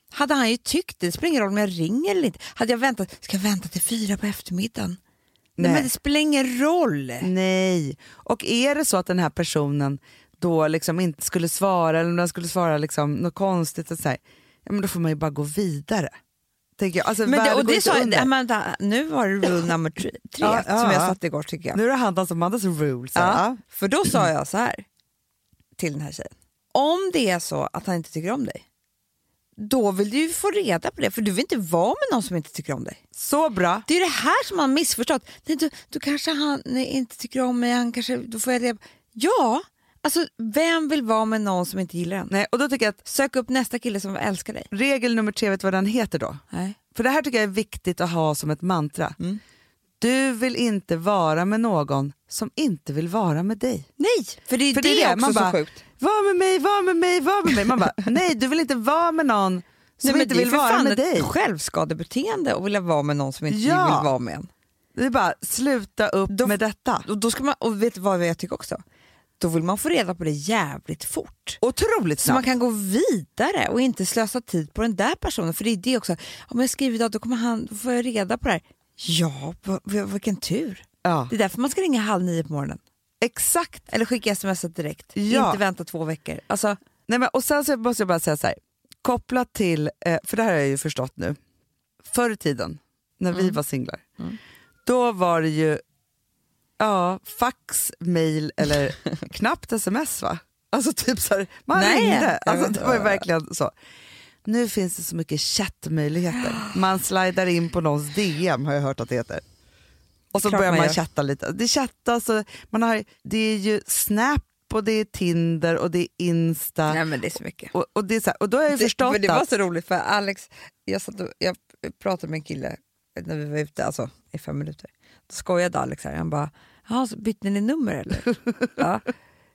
B: hade han ju tyckt det. Det spelar ingen roll om jag ringer eller inte. Hade jag väntat, ska jag vänta till fyra på eftermiddagen? Nej.
A: Nej.
B: men det spelar ingen roll.
A: Nej. Och är det så att den här personen då liksom inte skulle svara eller om den skulle svara liksom något konstigt, och så här, ja, men då får man ju bara gå vidare. Tänker jag. Alltså,
B: Men det, och det men, vänta, nu var det rule nummer tre,
A: Ja, ja,
B: som jag
A: ja.
B: satte igår tycker jag.
A: Nu är det Handels och Mandas rules.
B: Ja. För då sa jag så här till den här tjejen. Om det är så att han inte tycker om dig, då vill du ju få reda på det. För du vill inte vara med någon som inte tycker om dig.
A: Så bra.
B: Det är det här som han missförstått. Nej, då, då kanske han nej, inte tycker om mig, han kanske, då får jag reda Ja, alltså vem vill vara med någon som inte gillar en?
A: Nej, och då tycker jag att
B: Sök upp nästa kille som älskar dig.
A: regel nummer tre, vet du vad den heter då?
B: Nej.
A: För det här tycker jag är viktigt att ha som ett mantra.
B: Mm.
A: Du vill inte vara med någon som inte vill vara med dig.
B: Nej, för det är
A: För
B: det,
A: det är det,
B: också
A: man
B: så
A: bara,
B: sjukt.
A: Var med mig, var med mig, var med mig. Man bara, nej du vill inte vara med någon som
B: Nej,
A: inte
B: det är
A: vill
B: för
A: vara
B: fan
A: med
B: ett
A: dig.
B: självskadebeteende att vilja vara med någon som inte
A: Ja.
B: vill vara med en.
A: Det är bara sluta upp
B: Då-
A: med detta.
B: Och, då ska man, och vet du vad jag tycker också? Då vill man få reda på det jävligt fort.
A: Otroligt
B: Så man
A: snabbt.
B: kan gå vidare och inte slösa tid på den där personen. För det är det också, om jag skriver idag då, kommer han, då får jag reda på det här. Ja, vilken tur.
A: Ja,
B: Det är därför man ska ringa halv nio på morgonen.
A: exakt.
B: Eller skicka sms direkt.
A: Ja.
B: Inte vänta två veckor. Alltså,
A: Nej, men, och sen så måste jag bara säga så här, kopplat till, eh, för det här har jag ju förstått nu, förr i tiden när
B: Mm.
A: vi var singlar, då var det ju ja, fax, mail eller knappt sms va? Alltså typ så här, man
B: Nej.
A: ringde. Alltså, det var ju verkligen så. Nu finns det så mycket chattmöjligheter. Man slidar in på någons DM har jag hört att det heter. Och så
B: Klart
A: börjar
B: man
A: man chatta lite. Det chattas, och man har, det är ju Snap och det är Tinder och det är Insta.
B: nej men det är så mycket.
A: Och, och, det är så här, och då har jag
B: Det,
A: förstått
B: men det var så roligt för Alex, jag, satt och, jag pratade med en kille när vi var ute, alltså i fem minuter. Skojade Alex här, han bara, "Jaha, bytte ni nummer eller? ja.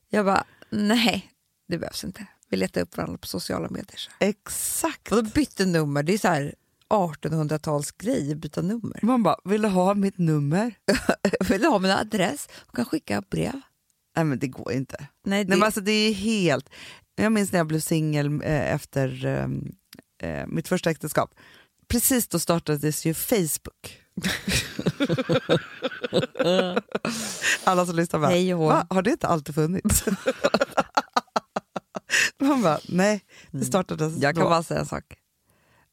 B: Jag bara, nej det behövs inte. Vi letar upp varandra på sociala medier. Så.
A: Exakt.
B: Och då bytte nummer, det är så här 1800-tals grej att byta nummer.
A: Man bara, vill du ha mitt nummer?
B: Vill du ha min adress och kan skicka brev?
A: Nej men det går inte.
B: Nej, det,
A: Nej, men alltså, det är helt... Jag minns när jag blev singel eh, efter eh, eh, mitt första äktenskap. Precis då startades ju Facebook. Alla som lyssnar bara,
B: Hej och hå.
A: Va? har det inte alltid funnits? Man bara, nej, det startades
B: Mm. jag kan
A: då.
B: bara säga en sak.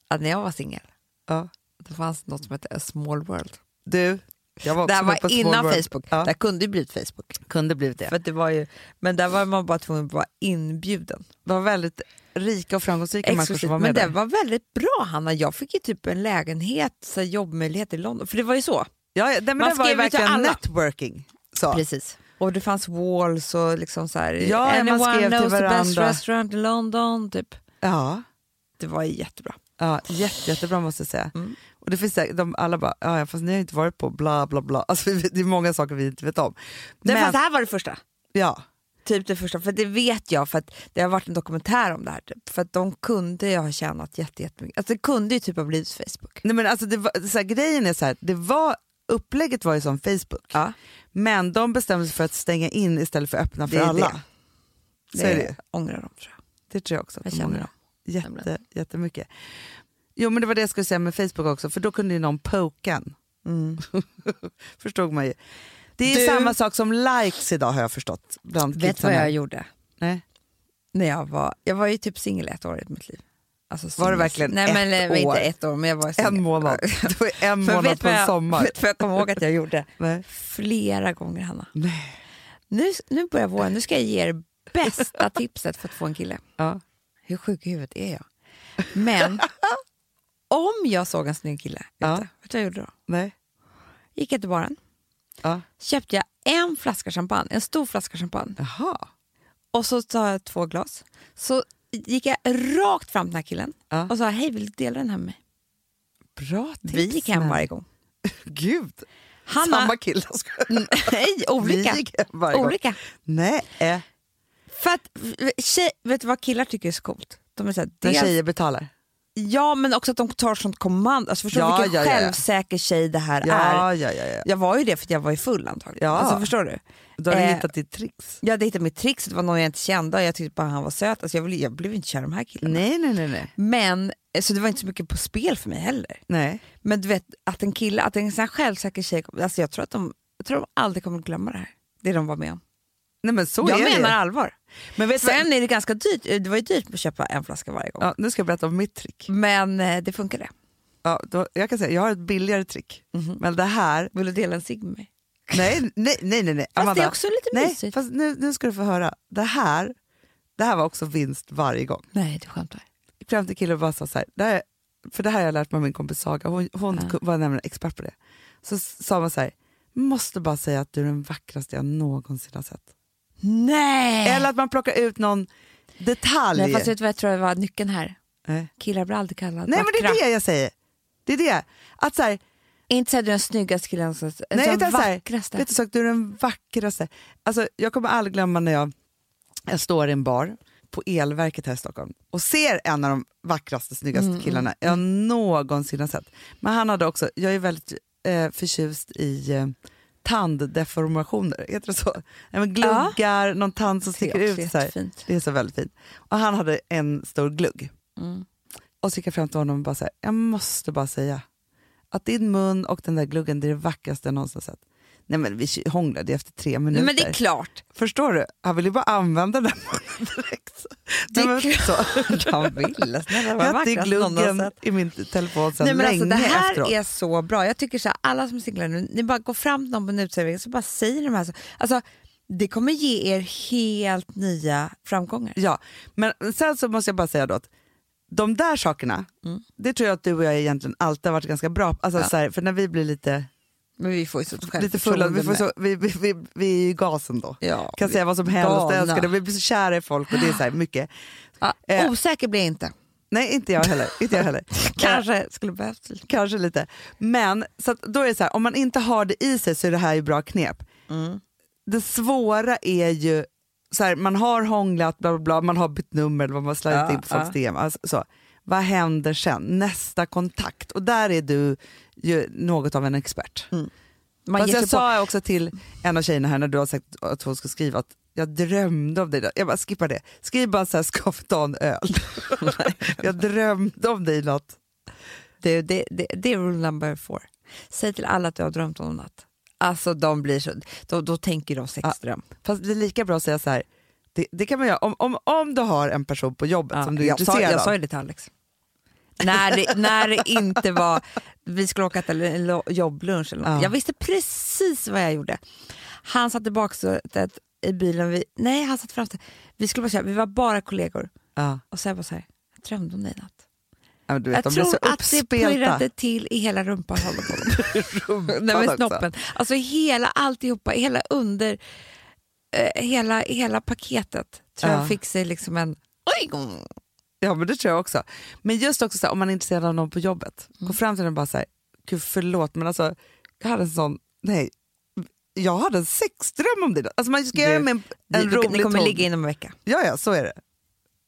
B: Att när jag var singel,
A: Ja.
B: det fanns något som hette A Small World.
A: Du, jag var
B: Det här var innan
A: World.
B: Facebook.
A: Ja.
B: Det här kunde ju blivit Facebook.
A: Kunde blivit det.
B: För det var ju, men där var man bara tvungen att vara inbjuden.
A: Det var väldigt rika och framgångsrika människor som var
B: Men
A: med
B: det
A: där.
B: var väldigt bra Hanna. Jag fick ju typ en lägenhet, så jobbmöjlighet i London. För det var ju så.
A: Ja, ja, det, men
B: Man
A: det var ju
B: skrev ju till
A: verkligen
B: alla.
A: networking. Så.
B: Precis. Och det fanns walls och liksom så här.
A: Ja, man
B: Anyone
A: skrev till
B: knows the best
A: varandra.
B: restaurant in London. Typ.
A: Ja,
B: Det var jättebra.
A: ja jätte, jättebra måste jag säga.
B: Mm.
A: Och det finns säkert, de alla bara, ja, fast ni har inte varit på bla bla bla. Alltså, det är många saker vi inte vet om.
B: Det,
A: Men,
B: fast det här var det första.
A: ja,
B: Typ det första, för det vet jag för att det har varit en dokumentär om det här. Typ. För att de kunde ju ha tjänat jätte- jättemycket. Alltså det kunde ju typ ha blivit Facebook.
A: nej, men alltså, det var, så här, grejen är så här, det var, upplägget var ju som Facebook.
B: Ja,
A: Men de bestämde sig för att stänga in istället för att öppna för
B: Det är
A: alla.
B: det.
A: Så är det
B: ångrar de tror jag.
A: Det tror jag också. Att
B: Jag
A: de
B: känner
A: ångrar.
B: dem.
A: Jätte, jättemycket. Jo men det var det jag skulle säga med Facebook också, för då kunde ju någon poka en.
B: Mm.
A: Förstod man ju. Det är
B: Du-
A: samma sak som likes idag har jag förstått. Bland
B: Vet du vad jag gjorde?
A: Nej.
B: När jag var, jag var ju typ singel ett år i mitt liv. Alltså
A: Var det verkligen
B: Nej, men,
A: ett
B: eh,
A: år?
B: Inte ett år, men jag var singel.
A: En månad. Det var en
B: Men
A: månad på en sommar.
B: Vet vad jag kommer ihåg att jag gjorde?
A: Nej.
B: Flera gånger Hanna.
A: Nej.
B: Nu, nu börjar våren, nu ska jag ge er bästa tipset för att få en kille.
A: Ja.
B: Hur sjuk i huvudet är jag? Men om jag såg en snygg kille ute,
A: Ja.
B: vet du vad jag gjorde då?
A: Nej.
B: Gick jag till baren,
A: Ja.
B: köpte jag en flaska champagne, en stor flaska champagne
A: Jaha.
B: och så tar jag två glas. Så gick jag rakt fram till den här killen
A: Ja.
B: och sa hej vill du dela den här med mig?
A: Bra tips.
B: Vi gick hem varje gång.
A: Gud.
B: Hanna,
A: Samma kille.
B: nej, olika. Olika.
A: Nej, eh,
B: För att, tjej, vet du vad killar tycker är så coolt? De är så här,
A: när tjejer betalar.
B: Ja, men också att de tar sånt kommando. Alltså, förstår du
A: Ja,
B: vilken
A: ja, ja, ja.
B: självsäker tjej det här är?
A: Ja, ja, ja, ja.
B: Jag var ju det för att jag var ju full antagligen.
A: Ja.
B: Alltså, förstår du?
A: Då har du
B: Eh,
A: hittat ditt tricks.
B: Jag hade hittat mitt trix, det var någon jag inte kände och jag tyckte bara han var söt. Alltså, jag, ville- jag blev inte kär i de här killarna.
A: Nej, nej, nej. nej.
B: Men, eh, så det var inte så mycket på spel för mig heller.
A: nej.
B: Men du vet, att en kille, att en sån här självsäker tjej, alltså jag tror att de, jag tror de aldrig kommer glömma det här. Det de var med om.
A: Nej men så
B: jag
A: är
B: menar
A: det.
B: allvar.
A: Men vet
B: Sen är det ganska dyrt, det var ju dyrt att köpa en flaska varje gång.
A: Ja, nu ska jag berätta om mitt trick.
B: Men eh, det funkade.
A: Ja, då, jag kan säga, jag har ett billigare trick. Men det här,
B: Vill du dela en cigg med mig?
A: nej, nej, nej, nej. nej.
B: Fast
A: Amanda,
B: det är också lite
A: nej,
B: mysigt.
A: fast nu, nu ska du få höra. Det här, det här var också vinst varje gång.
B: Nej, du skämtar.
A: Fram till killen bara sa så här, det här, för det här har jag lärt mig av min kompis Saga, hon, hon
B: Ja.
A: var nämligen expert på det. Så sa man så här, måste bara säga att du är den vackraste jag någonsin har sett.
B: Nej!
A: Eller att man plockar ut någon detalj.
B: Nej, fast vet du vad jag tror var nyckeln här?
A: Nej.
B: Killar blir aldrig kallade
A: Nej men det
B: vackra.
A: är det jag säger. Det är det. Att så här,
B: Inte säga du är den snyggaste killen, så- alltså,
A: Nej,
B: den
A: utan så här,
B: vackraste.
A: Vet du, sak, du är den vackraste. Alltså, jag kommer aldrig glömma när jag, jag står i en bar på Elverket här i Stockholm och ser en av de vackraste, snyggaste
B: Mm,
A: killarna jag någonsin har sett. Men han hade också, jag är väldigt eh, förtjust i eh, tanddeformationer, heter det så? Men gluggar, någon tand som sticker ut. Så här. Det är så väldigt fint. Och han hade en stor glugg.
B: Mm.
A: Och så gick jag fram till honom och bara så här, jag måste bara säga att din mun och den där gluggen det är det vackraste jag någonsin sett. Nej men vi hånglade efter tre minuter.
B: Nej, men det är klart.
A: Förstår du? Han ville ju bara använda den direkt.
B: Det är klart.
A: så.
B: Jag vill. Snälla,
A: Jag hade gluggen i min telefon sen
B: Nej, men
A: länge
B: alltså, det här
A: efteråt.
B: är så bra. Jag tycker så här, alla som singlar nu, ni bara går fram till någon på en uteservering så bara säger de här. Så, alltså, det kommer ge er helt nya framgångar.
A: Ja, men sen så måste jag bara säga då att de där sakerna,
B: Mm.
A: det tror jag att du och jag egentligen alltid har varit ganska bra på. Alltså,
B: Ja.
A: för när vi blir lite,
B: Men vi får ju så
A: lite fulla, vi, får så, vi, vi, vi, vi är i gasen då.
B: Ja,
A: Kan säga vad som helst, älskar det, vi blir så kära i folk och det är så här mycket.
B: Ja,
A: Eh.
B: osäker blir jag inte.
A: Nej, inte jag heller. Inte jag heller.
B: Kanske skulle behövt lite.
A: Kanske lite. Men så då är det så här, om man inte har det i sig så är det här ju bra knep.
B: Mm.
A: Det svåra är ju, så här, man har hånglat, bla bla bla, man har bytt nummer, man har slagit
B: Ja,
A: in på folks
B: ja.
A: DM. Alltså, så. Vad händer sen? Nästa kontakt. Och där är du ju något av en expert.
B: Man
A: Fast jag
B: på.
A: sa också till en av tjejerna här när du har sagt att hon ska skriva att jag drömde om dig. Jag bara skippa det. Skriv bara så här, ska vi ta en öl? jag drömde om dig natt.
B: Det, det, det, det är rule number four. Säg till alla att du har drömt om natt. Alltså de blir så, då, då tänker de sexdröm.
A: Fast det är lika bra att säga så här, det, det kan man göra om, om, om du har en person på jobbet
B: Ja,
A: som du är
B: jag, sa,
A: intresserad
B: jag sa
A: av.
B: ju det till Alex. När, det, när det inte var, vi skulle åka till en jobblunch eller något.
A: Ja.
B: Jag visste precis vad jag gjorde. Han satt i baksätet i bilen, vi, nej han satt framför. Vi skulle bara säga, vi var bara kollegor.
A: Ja.
B: Och så jag bara så här, jag drömde om dig i natt.
A: Ja, vet,
B: Jag tror att det pirrade till i hela rumpan.
A: Rumpan
B: Nej, men
A: också.
B: snoppen. Alltså hela alltihopa, hela under, eh, hela, hela paketet tror
A: Ja.
B: jag fick sig liksom en oj.
A: Ja men det tror jag också. Men just också så här, om man är intresserad av någon på jobbet,
B: Mm.
A: gå fram till den och bara säga, gud förlåt men alltså jag hade en sån, nej, jag hade en sexdröm om det. Alltså man ska
B: Du,
A: göra det med en,
B: Det,
A: en
B: det,
A: rolig
B: det kommer
A: ton.
B: ligga inom en vecka.
A: Ja ja, så är det.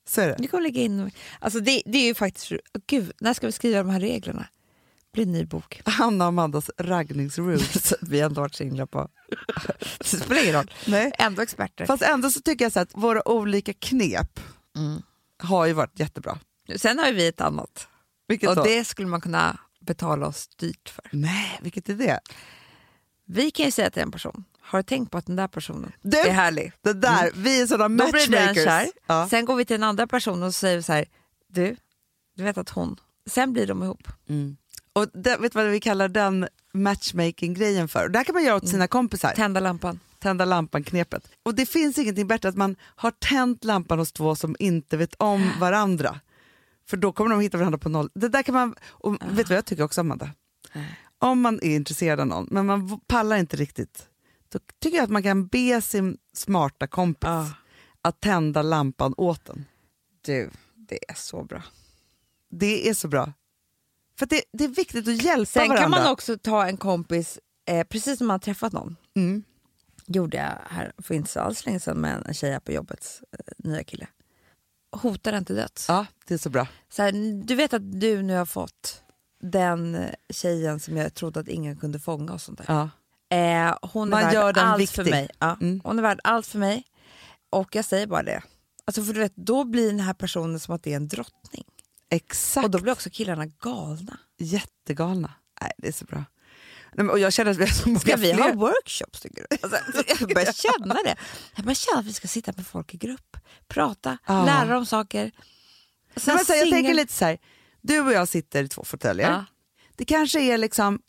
A: Så är det.
B: Det kommer ligga inom, alltså det, det är ju faktiskt, gud, när ska vi skriva de här reglerna? blir en ny bok.
A: Hanna och Amandas raggningsrules.
B: vi har ändå varit singlar på... det spelar ingen roll.
A: Nej.
B: Ändå experter.
A: Fast ändå så tycker jag så att våra olika knep
B: Mm.
A: Har ju varit jättebra.
B: Sen har ju vi ett annat
A: Vilket
B: och
A: då?
B: det skulle man kunna betala oss dyrt för.
A: Nej, vilket är det?
B: Vi kan ju säga till en person, har du tänkt på att den där personen
A: Du,
B: är härlig?
A: det där, vi är sådana
B: Mm. Då blir den
A: matchmakers.
B: kär.
A: Ja.
B: Sen går vi till den andra personen och säger så här, du, du vet att hon... Sen blir de ihop.
A: Mm. Och det, vet du vad vi kallar den matchmaking-grejen för? Det här kan man göra åt
B: Mm.
A: sina kompisar.
B: Tända lampan.
A: Tända lampan-knepet. Och det finns ingenting bättre att man har tänt lampan hos två som inte vet om varandra. För då kommer de hitta varandra på noll. Det där kan man, och vet du vad jag tycker också Amanda? Om man är intresserad av någon men man pallar inte riktigt, då tycker jag att man kan be sin smarta kompis
B: Ja.
A: att tända lampan åt en.
B: Du, det är så bra.
A: Det är så bra. För det, det är viktigt att hjälpa
B: Sen
A: varandra.
B: kan man också ta en kompis eh, precis när man har träffat någon,
A: Mm.
B: Gjorde jag här för inte så alls länge sedan med en tjej på jobbets eh, nya kille. Hotar till döds.
A: Ja, det är så bra.
B: Så här, du vet att du nu har fått den eh, tjejen som jag trodde att ingen kunde fånga och sånt där.
A: Ja.
B: Eh, hon är
A: Man
B: värd allt
A: viktig.
B: för mig. Ja,
A: Mm.
B: Hon är värd allt för mig. Och jag säger bara det. Alltså för du vet, då blir den här personen som att det är en drottning.
A: Exakt.
B: Och då blir också killarna galna.
A: Jättegalna. Nej, det är så bra. Nej, och jag känner att vi har så många
B: Ska vi
A: fler.
B: ha workshops tycker du? Alltså, jag börjar känna det. Jag börjar känna att vi ska sitta med folk i grupp, prata,
A: Ja.
B: lära dem saker. Sen
A: Nej, så jag tänker lite så här, du och jag sitter i två fåtöljer.
B: Ja.
A: Det kanske är liksom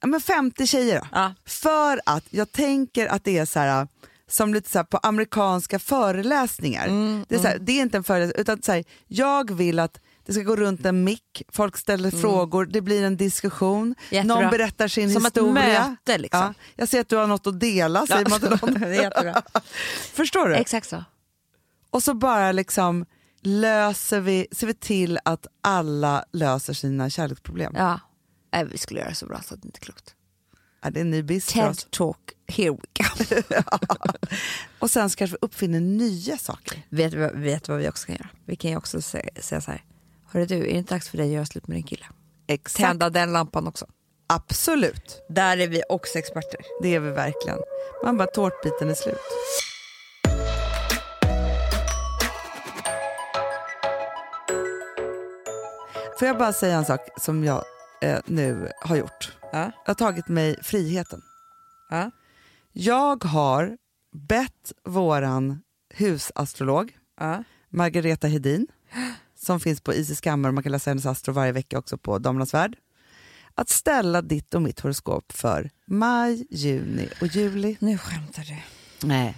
A: ja, men 50 tjejer då.
B: Ja.
A: För att jag tänker att det är så här som lite så på amerikanska föreläsningar.
B: Mm,
A: det, är så här, det är inte en föreläsning utan så här, jag vill att det ska gå runt en mick, folk ställer frågor, det blir en diskussion,
B: Mm. Jättebra.
A: någon berättar sin
B: Som ett
A: historia.
B: möte, liksom.
A: ja, jag ser att du har något att dela, säger man till någon.
B: det är jättebra.
A: Förstår du?
B: Exakt så.
A: Och så bara liksom löser vi, ser vi till att alla löser sina kärleksproblem. Ja.
B: Ja. Nej, vi skulle göra så bra så att det inte är klokt.
A: det är en ny oss.
B: TED talk, here we go.
A: Och sen ska vi uppfinna nya saker.
B: vet, vet vad vi också kan göra? Vi kan ju också sä- säga så här. Hörru du, är det inte dags för dig att göra slut med din kille?
A: Exakt.
B: Tända den lampan också.
A: Absolut,
B: Där är vi också experter.
A: det är vi verkligen. Man bara tårtbiten är slut. Får jag bara säga en sak som jag eh, nu har gjort?
B: Ja.
A: Jag har tagit mig friheten.
B: Ja.
A: Jag har bett våran husastrolog
B: Ja.
A: Margareta Hedin som finns på Isis Skammar och man kan läsa hennes astro varje vecka också på Damernas Värld att ställa ditt och mitt horoskop för maj, juni och juli.
B: Nu skämtar du.
A: Nej.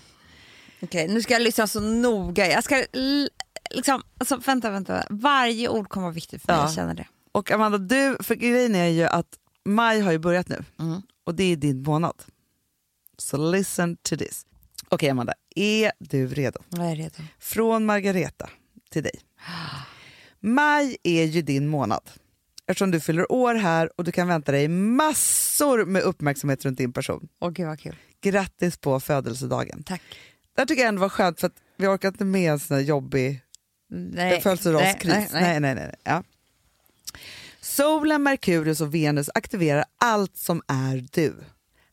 B: Okej, nu ska jag lyssna så noga. Jag ska liksom, alltså, vänta, vänta. Varje ord kommer vara viktigt för mig,
A: Ja.
B: jag känner det.
A: Och Amanda, du, för grejen är ju att maj har ju börjat nu
B: Mm.
A: och det är din månad. Så listen to this. Okej Amanda, är du redo?
B: Jag är redo.
A: Från Margareta till dig. Maj är ju din månad. Eftersom du fyller år här och du kan vänta dig massor med uppmärksamhet runt din person.
B: Åh gud vad kul.
A: Grattis på födelsedagen.
B: Tack.
A: Det tycker jag ändå var skönt för att vi orkar inte med en sån här jobbig
B: Nej.
A: födelsedagskris.
B: Nej, nej,
A: Nej, nej, nej, nej. Ja. Solen, Merkurius och Venus aktiverar allt som är du.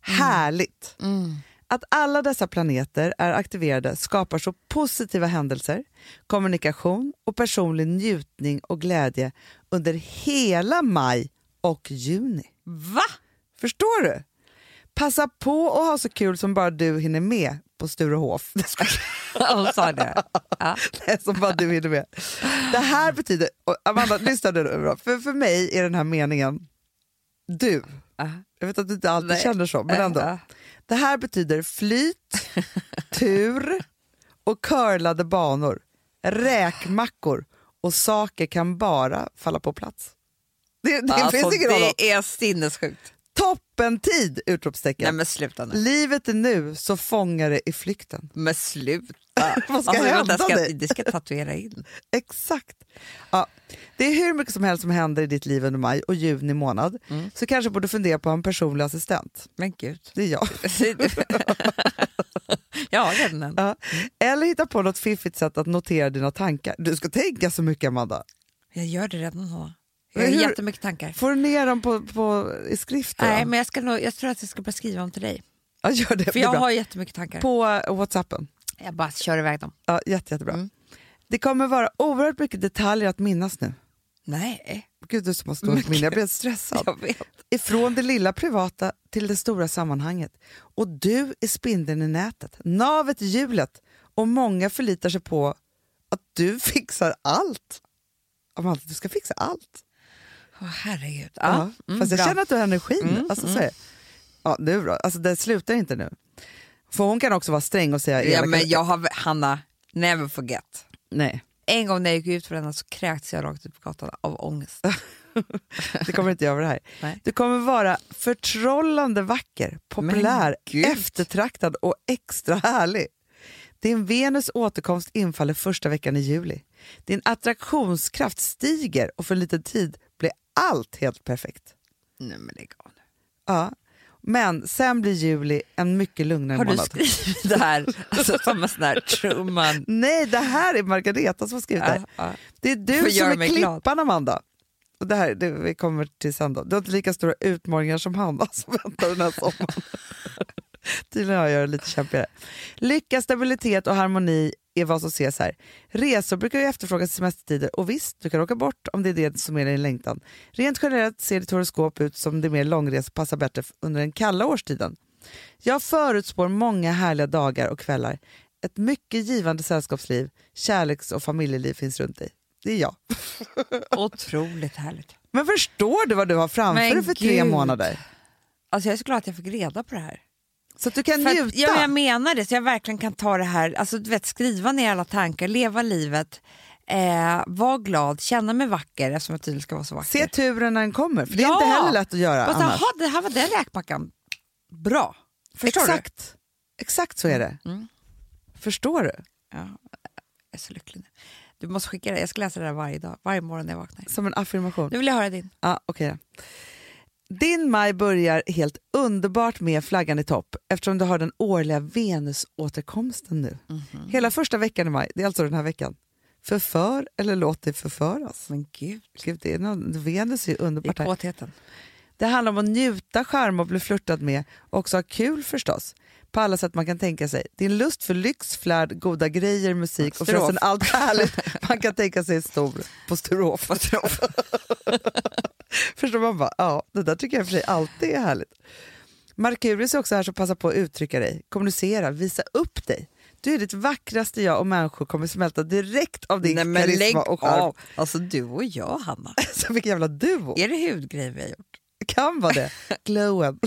A: Härligt!
B: Mm.
A: Att alla dessa planeter är aktiverade skapar så positiva händelser, kommunikation och personlig njutning och glädje under hela maj och juni.
B: Va?
A: Förstår du? Passa på att ha så kul som bara du hinner med på Sturehof.
B: Hon sa det. Ja.
A: Nej, som bara du hinner med. Det här betyder, Amanda lyssna nu bra, för, för mig är den här meningen du. Jag vet att du inte alltid
B: Nej.
A: känner så, men ändå. Det här betyder flyt, tur och curlade banor, räkmackor och saker kan bara falla på plats. Det, det
B: Alltså,
A: finns ingen
B: det är sinnessjukt.
A: Toppentid! Utropstecken.
B: Nej men sluta nu.
A: Livet är nu, så fånga det i flykten.
B: Men sluta.
A: Vad ska
B: Alltså,
A: hända
B: ska,
A: dig?
B: Det ska tatuera in.
A: Exakt. Ja, det är hur mycket som helst som händer i ditt liv under maj och juni månad.
B: Mm.
A: Så kanske borde fundera på en personlig assistent.
B: Men gud.
A: Det är jag.
B: jag har redan en.
A: Ja. Eller hitta på något fiffigt sätt att notera dina tankar. Du ska tänka så mycket Amanda.
B: Jag gör det redan. Hanna. Jag har jättemycket tankar.
A: Får du ner dem på, på, i skrift? då?
B: Nej, men jag, ska nog, jag tror att jag ska bara skriva dem till dig.
A: ja, gör det.
B: För jag
A: bra.
B: har jättemycket tankar.
A: På Whatsappen.
B: Jag bara kör iväg dem.
A: Ja, jätte, jättebra.
B: Mm.
A: Det kommer vara oerhört mycket detaljer att minnas nu.
B: Nej,
A: Gud, du som har stort minne. Jag blir stressad.
B: jag vet.
A: Ifrån det lilla privata till det stora sammanhanget. Och du är spindeln i nätet, navet i hjulet och många förlitar sig på att du fixar allt. Amanda, du ska fixa allt.
B: Åh, herregud.
A: Ja,
B: Ja, mm,
A: fast jag
B: bra.
A: känner att du har energin.
B: Mm,
A: alltså, så är det. Ja, nu då. Alltså, det slutar inte nu. För hon kan också vara sträng och säga
B: Ja, men jag har, Hanna, never forget.
A: Nej,
B: En gång när jag gick ut för henne så kräktes jag rakt ut på gatan av ångest.
A: det kommer inte göra det här.
B: Nej.
A: Du kommer vara förtrollande vacker, populär, eftertraktad och extra härlig. Din Venus återkomst infaller första veckan i juli. Din attraktionskraft stiger och för en liten tid allt helt perfekt.
B: Nej men lägg av nu.
A: Ja. Men sen blir juli en mycket lugnare
B: Har du
A: månad.
B: skrivit det här alltså, som en sån här Truman?
A: Nej, det här är Margareta som har skrivit det.
B: Ja, ja.
A: Det är du
B: Får
A: som är
B: mig glad.
A: klippan, Amanda. Och det här, det, vi kommer till sen då. Du har inte lika stora utmaningar som Hanna som väntar den här sommaren. Tydligen har jag det lite kämpigare. Lycka, stabilitet och harmoni är vad som ses här. Resor brukar ju efterfrågas i semestertider och visst, du kan åka bort om det är det som är din längtan. Rent generellt ser ditt horoskop ut som det mer långresor passar bättre under den kalla årstiden. Jag förutspår många härliga dagar och kvällar. Ett mycket givande sällskapsliv, kärleks och familjeliv finns runt dig. Det är jag.
B: Otroligt härligt.
A: Men förstår du vad du har framför dig för tre månader?
B: Alltså jag är så glad att jag fick reda på det här.
A: Så att du kan
B: För
A: njuta.
B: att, ja, men jag menar det, så jag verkligen kan ta det här, alltså du vet skriva ner alla tankar, leva livet, eh, vara glad, känna mig vacker eftersom jag tydligen ska vara så vacker.
A: Se turen när den kommer, för det är
B: Ja.
A: inte heller lätt att göra annars.
B: Jaha, det här var den räkmackan. Bra. Förstår
A: Exakt. Exakt så är det.
B: Mm.
A: Förstår du?
B: du? Ja, jag är så lycklig nu. Du måste skicka det, jag ska läsa det här varje dag, varje morgon när jag vaknar.
A: Som en affirmation.
B: Nu vill jag höra din.
A: Ja, okej då. Din maj börjar helt underbart med flaggan i topp eftersom du har den årliga Venusåterkomsten nu.
B: Mhm.
A: Hela första veckan i maj, det är alltså den här veckan. Förför eller låt dig förföras.
B: Men gud,
A: Gud, det är någon, Venus är
B: det är
A: underbart här.
B: kåtheten.
A: Det handlar om att njuta, charma och bli flörtad med och också ha kul förstås. På alla sätt man kan tänka sig. Din lust för lyx, flärd, goda grejer, musik och förresten allt härligt man kan tänka sig är stor på strof. Förstår man bara, ja det där tycker jag för sig alltid är härligt. Merkurius är också här som passar på att uttrycka dig, kommunicera, visa upp dig. Du är ditt vackraste jag och människor kommer smälta direkt av din
B: Nej men lägg
A: karisma och charm.
B: av. Alltså du och jag Hanna.
A: Så vilken jävla duo.
B: Är det hudgrejer vi har gjort?
A: kan vara det. Glowen.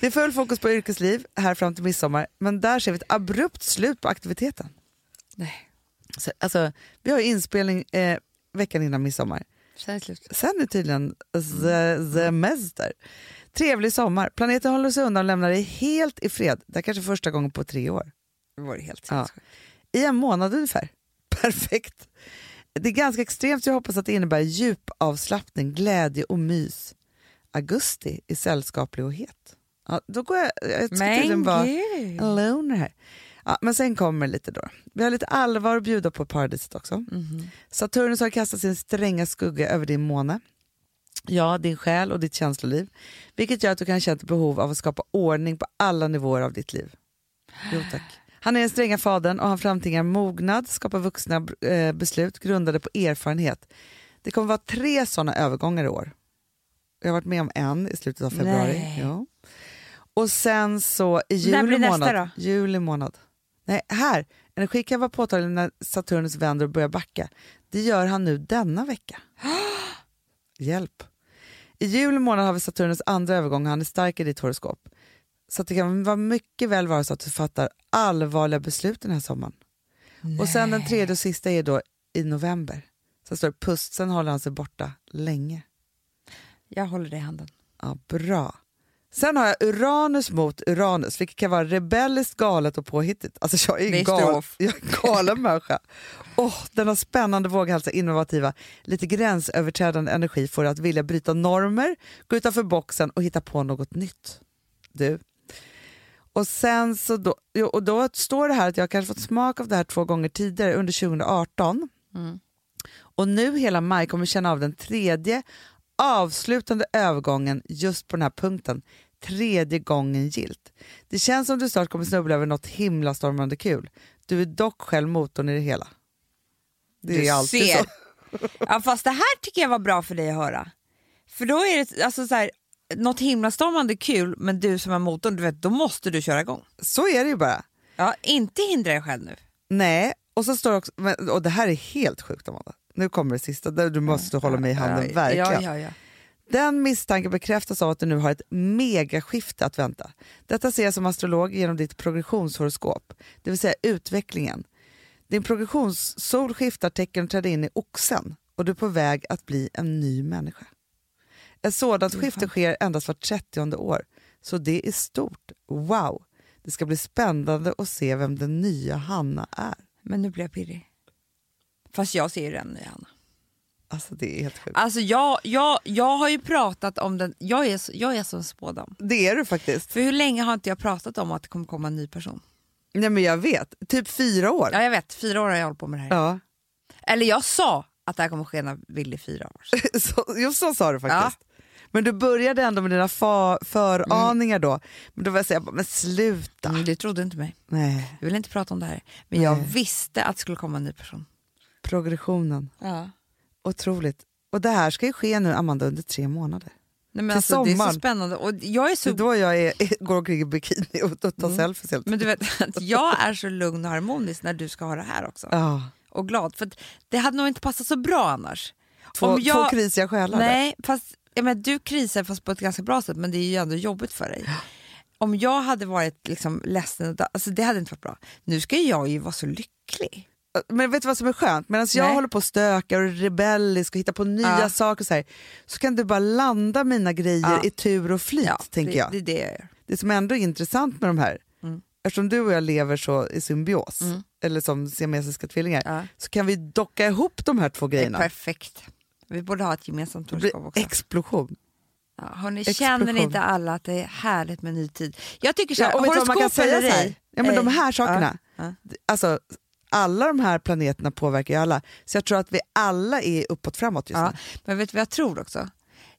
A: Det är full fokus på yrkesliv här fram till midsommar, men där ser vi ett abrupt slut på aktiviteten.
B: Nej,
A: Så, alltså, vi har ju inspelning eh, veckan innan midsommar.
B: sen är det slut.
A: Sen är tydligen the- semester. Trevlig sommar. Planeten håller sig undan och lämnar dig helt i fred. Det är kanske första gången på tre år.
B: Det var helt
A: Ja. I en månad ungefär. Perfekt. Det är ganska extremt, jag hoppas att det innebär djup avslappning, glädje och mys. Augusti är sällskaplig och het. Ja, då går jag, jag
B: Men
A: vara
B: gud.
A: en loner här. Ja, men sen kommer lite då. Vi har lite allvar att bjuda på paradiset också.
B: Mhm.
A: Saturnus har kastat sin stränga skugga över din måne. Ja, din själ och ditt känsloliv. Vilket gör att du kan känna ett behov av att skapa ordning på alla nivåer av ditt liv. Jo tack. Han är den stränga fadern och han framtvingar mognad, skapar vuxna eh, beslut grundade på erfarenhet. Det kommer vara tre sådana övergångar i år. Jag har varit med om en i slutet av februari. Ja. Och sen så i
B: När
A: juli
B: blir nästa
A: månad.
B: då?
A: Juli månad. Nej, här. Energi kan vara påtaglig när Saturnus vänder och börjar backa. Det gör han nu denna vecka. Hjälp. I juli månad har vi Saturnus andra övergång och han är stark i ditt horoskop. Så det kan vara mycket väl vara så att du fattar allvarliga beslut den här sommaren. Och sen den tredje och sista är då i november. Sen står det pust, sen håller han sig borta länge.
B: Jag håller dig i handen.
A: Ja, bra. Sen har jag Uranus mot Uranus, vilket kan vara rebelliskt, galet och påhittigt. Alltså jag är en gal, jag är galen människa. Oh, denna spännande, våghalsiga, innovativa, lite gränsöverträdande energi får dig att vilja bryta normer, gå utanför boxen och hitta på något nytt. Du. Och sen så då, och då står det här att jag kanske fått smak av det här två gånger tidigare under 2018.
B: Mm.
A: Och nu hela maj kommer känna av den tredje avslutande övergången just på den här punkten. Tredje gången gilt. Det känns som du snart kommer snubbla över något himla stormande kul. Du är dock själv motorn i det hela. Det
B: Du
A: är alltid
B: ser.
A: så.
B: Ja, fast det här tycker jag var bra för dig att höra. För då är det alltså så här, något himlastormande kul, men du som är motorn, du vet, då måste du köra igång.
A: Så är det ju bara.
B: Ja, inte hindra dig själv nu.
A: Nej, och så står det också, och det här är helt sjukt Amanda. Nu kommer det sista, du måste hålla mig i handen, verkligen.
B: Ja, ja, ja.
A: Den misstanken bekräftas av att du nu har ett megaskifte att vänta. Detta ser jag som astrolog genom ditt progressionshoroskop, det vill säga utvecklingen. Din progressionssol skiftar tecken och träder in i oxen och du är på väg att bli en ny människa. Ett sådant skifte sker endast vart 30 år, så det är stort. Wow! Det ska bli spännande att se vem den nya Hanna är.
B: Men nu blir jag pirrig. Fast jag ser ju den nya Hanna.
A: Alltså det är helt sjukt.
B: Alltså jag, jag, jag har ju pratat om den, jag är, jag är som spådam.
A: Det är du faktiskt.
B: För hur länge har inte jag pratat om att det kommer komma en ny person?
A: Nej men jag vet, typ fyra år.
B: Ja jag vet, fyra år har jag hållit på med det här.
A: Ja.
B: Eller jag sa att det här kommer ske när Willy är fyra år.
A: Så, just så sa du faktiskt. Men du började ändå med dina fa- föraningar då. Men då var jag säga, men sluta.
B: Mm, du trodde inte mig.
A: Nej,
B: Jag ville inte prata om det här. Men jag
A: Nej.
B: visste att det skulle komma en ny person.
A: Progressionen.
B: Ja.
A: Otroligt. Och det här ska ju ske nu, Amanda, under tre månader.
B: Nej, men
A: Till
B: alltså, det är så spännande. Och jag är
A: Så
B: så
A: då jag är, går omkring i bikini och tar
B: Mm.
A: selfies helt
B: Men du vet jag är så lugn och harmonisk när du ska ha det här också.
A: Ja,
B: Och glad. För det hade nog inte passat så bra annars.
A: två,
B: Om jag-
A: två krisiga själar. där.
B: Nej, fast jag menar, du krisar fast på ett ganska bra sätt men det är ju ändå jobbigt för dig. Om jag hade varit liksom ledsen, alltså det hade inte varit bra. Nu ska jag ju vara så lycklig.
A: Men vet du vad som är skönt? Medan jag håller på och stökar och är rebellisk och hittar på nya
B: Ja.
A: saker så, här, så kan du bara landa mina grejer
B: Ja.
A: i tur och flyt, tänker
B: det,
A: jag.
B: Det det jag gör.
A: det som ändå är intressant med de här,
B: Mm.
A: eftersom du och jag lever så i symbios,
B: Mm.
A: eller som siamesiska tvillingar,
B: Ja.
A: så kan vi docka ihop de här två
B: Det
A: grejerna.
B: perfekt. Vi borde ha ett gemensamt
A: Det
B: horoskop också.
A: explosion.
B: Ja, hörni,
A: explosion.
B: känner ni inte alla att det är härligt med ny tid? Jag tycker så
A: Ja,
B: här,
A: och vet du vad man kan säga så här? Ja, men de här sakerna,
B: Ja, ja.
A: alltså alla de här planeterna påverkar ju alla, så jag tror att vi alla är uppåt framåt just
B: Ja,
A: nu.
B: men vet du vad jag tror också?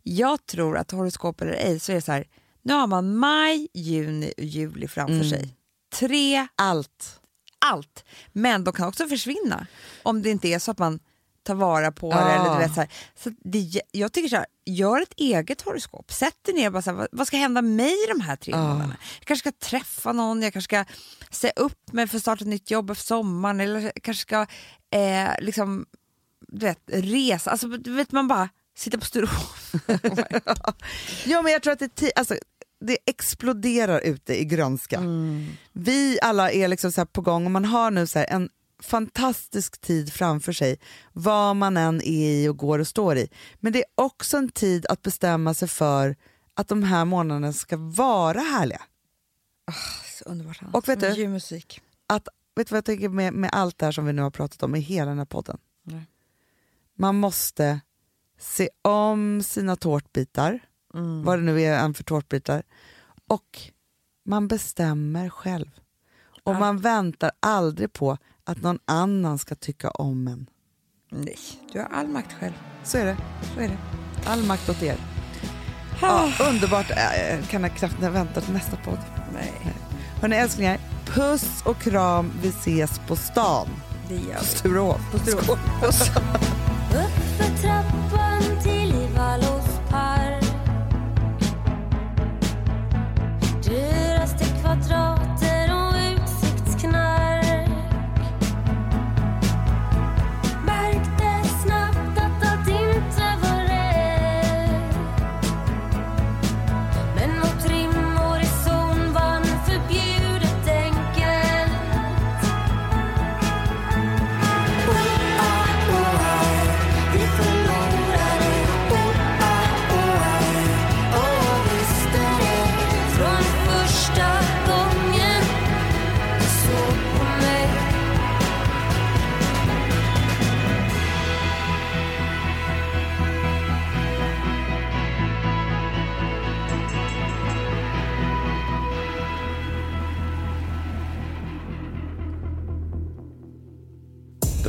B: Jag tror att horoskop eller ej så är det så här, nu har man maj, juni och juli framför
A: Mm.
B: sig. Tre,
A: Allt.
B: allt. Men de kan också försvinna om det inte är så att man tar vara på det.
A: Ja.
B: Eller, du vet, så här. Så det, jag tycker så här, gör ett eget horoskop. Sätt dig ner och bara så här, vad, vad ska hända mig de här tre
A: Ja.
B: månaderna? Jag kanske ska träffa någon, jag kanske ska säga upp mig för att starta ett nytt jobb efter sommaren eller jag kanske ska eh, liksom, du vet, resa. Alltså, du vet, man bara sitter på Sturehof.
A: Ja, men jag tror att det, alltså, det exploderar ute i grönska.
B: Mm.
A: Vi alla är liksom så på gång och man har nu så här en fantastisk tid framför sig, vad man än är i och går och står i. Men det är också en tid att bestämma sig för att de här månaderna ska vara härliga.
B: så underbart.
A: Och vet du?
B: musik.
A: Att, vet du vad jag tänker med, med allt det här som vi nu har pratat om i hela den här podden?
B: Nej.
A: Man måste se om sina tårtbitar,
B: Mm.
A: vad det nu är för tårtbitar, och man bestämmer själv. Och man väntar aldrig på att någon annan ska tycka om en.
B: Nej, du har all makt själv.
A: Så är det.
B: Så är det.
A: All makt åt er.
B: Ah.
A: Ja, underbart. Äh, kan jag knappt vänta till nästa podd.
B: Nej,
A: Hörni älsklingar, puss och kram. Vi ses på stan.
B: det gör
A: På
B: vi.
A: Sturehof.
B: På Sturehof.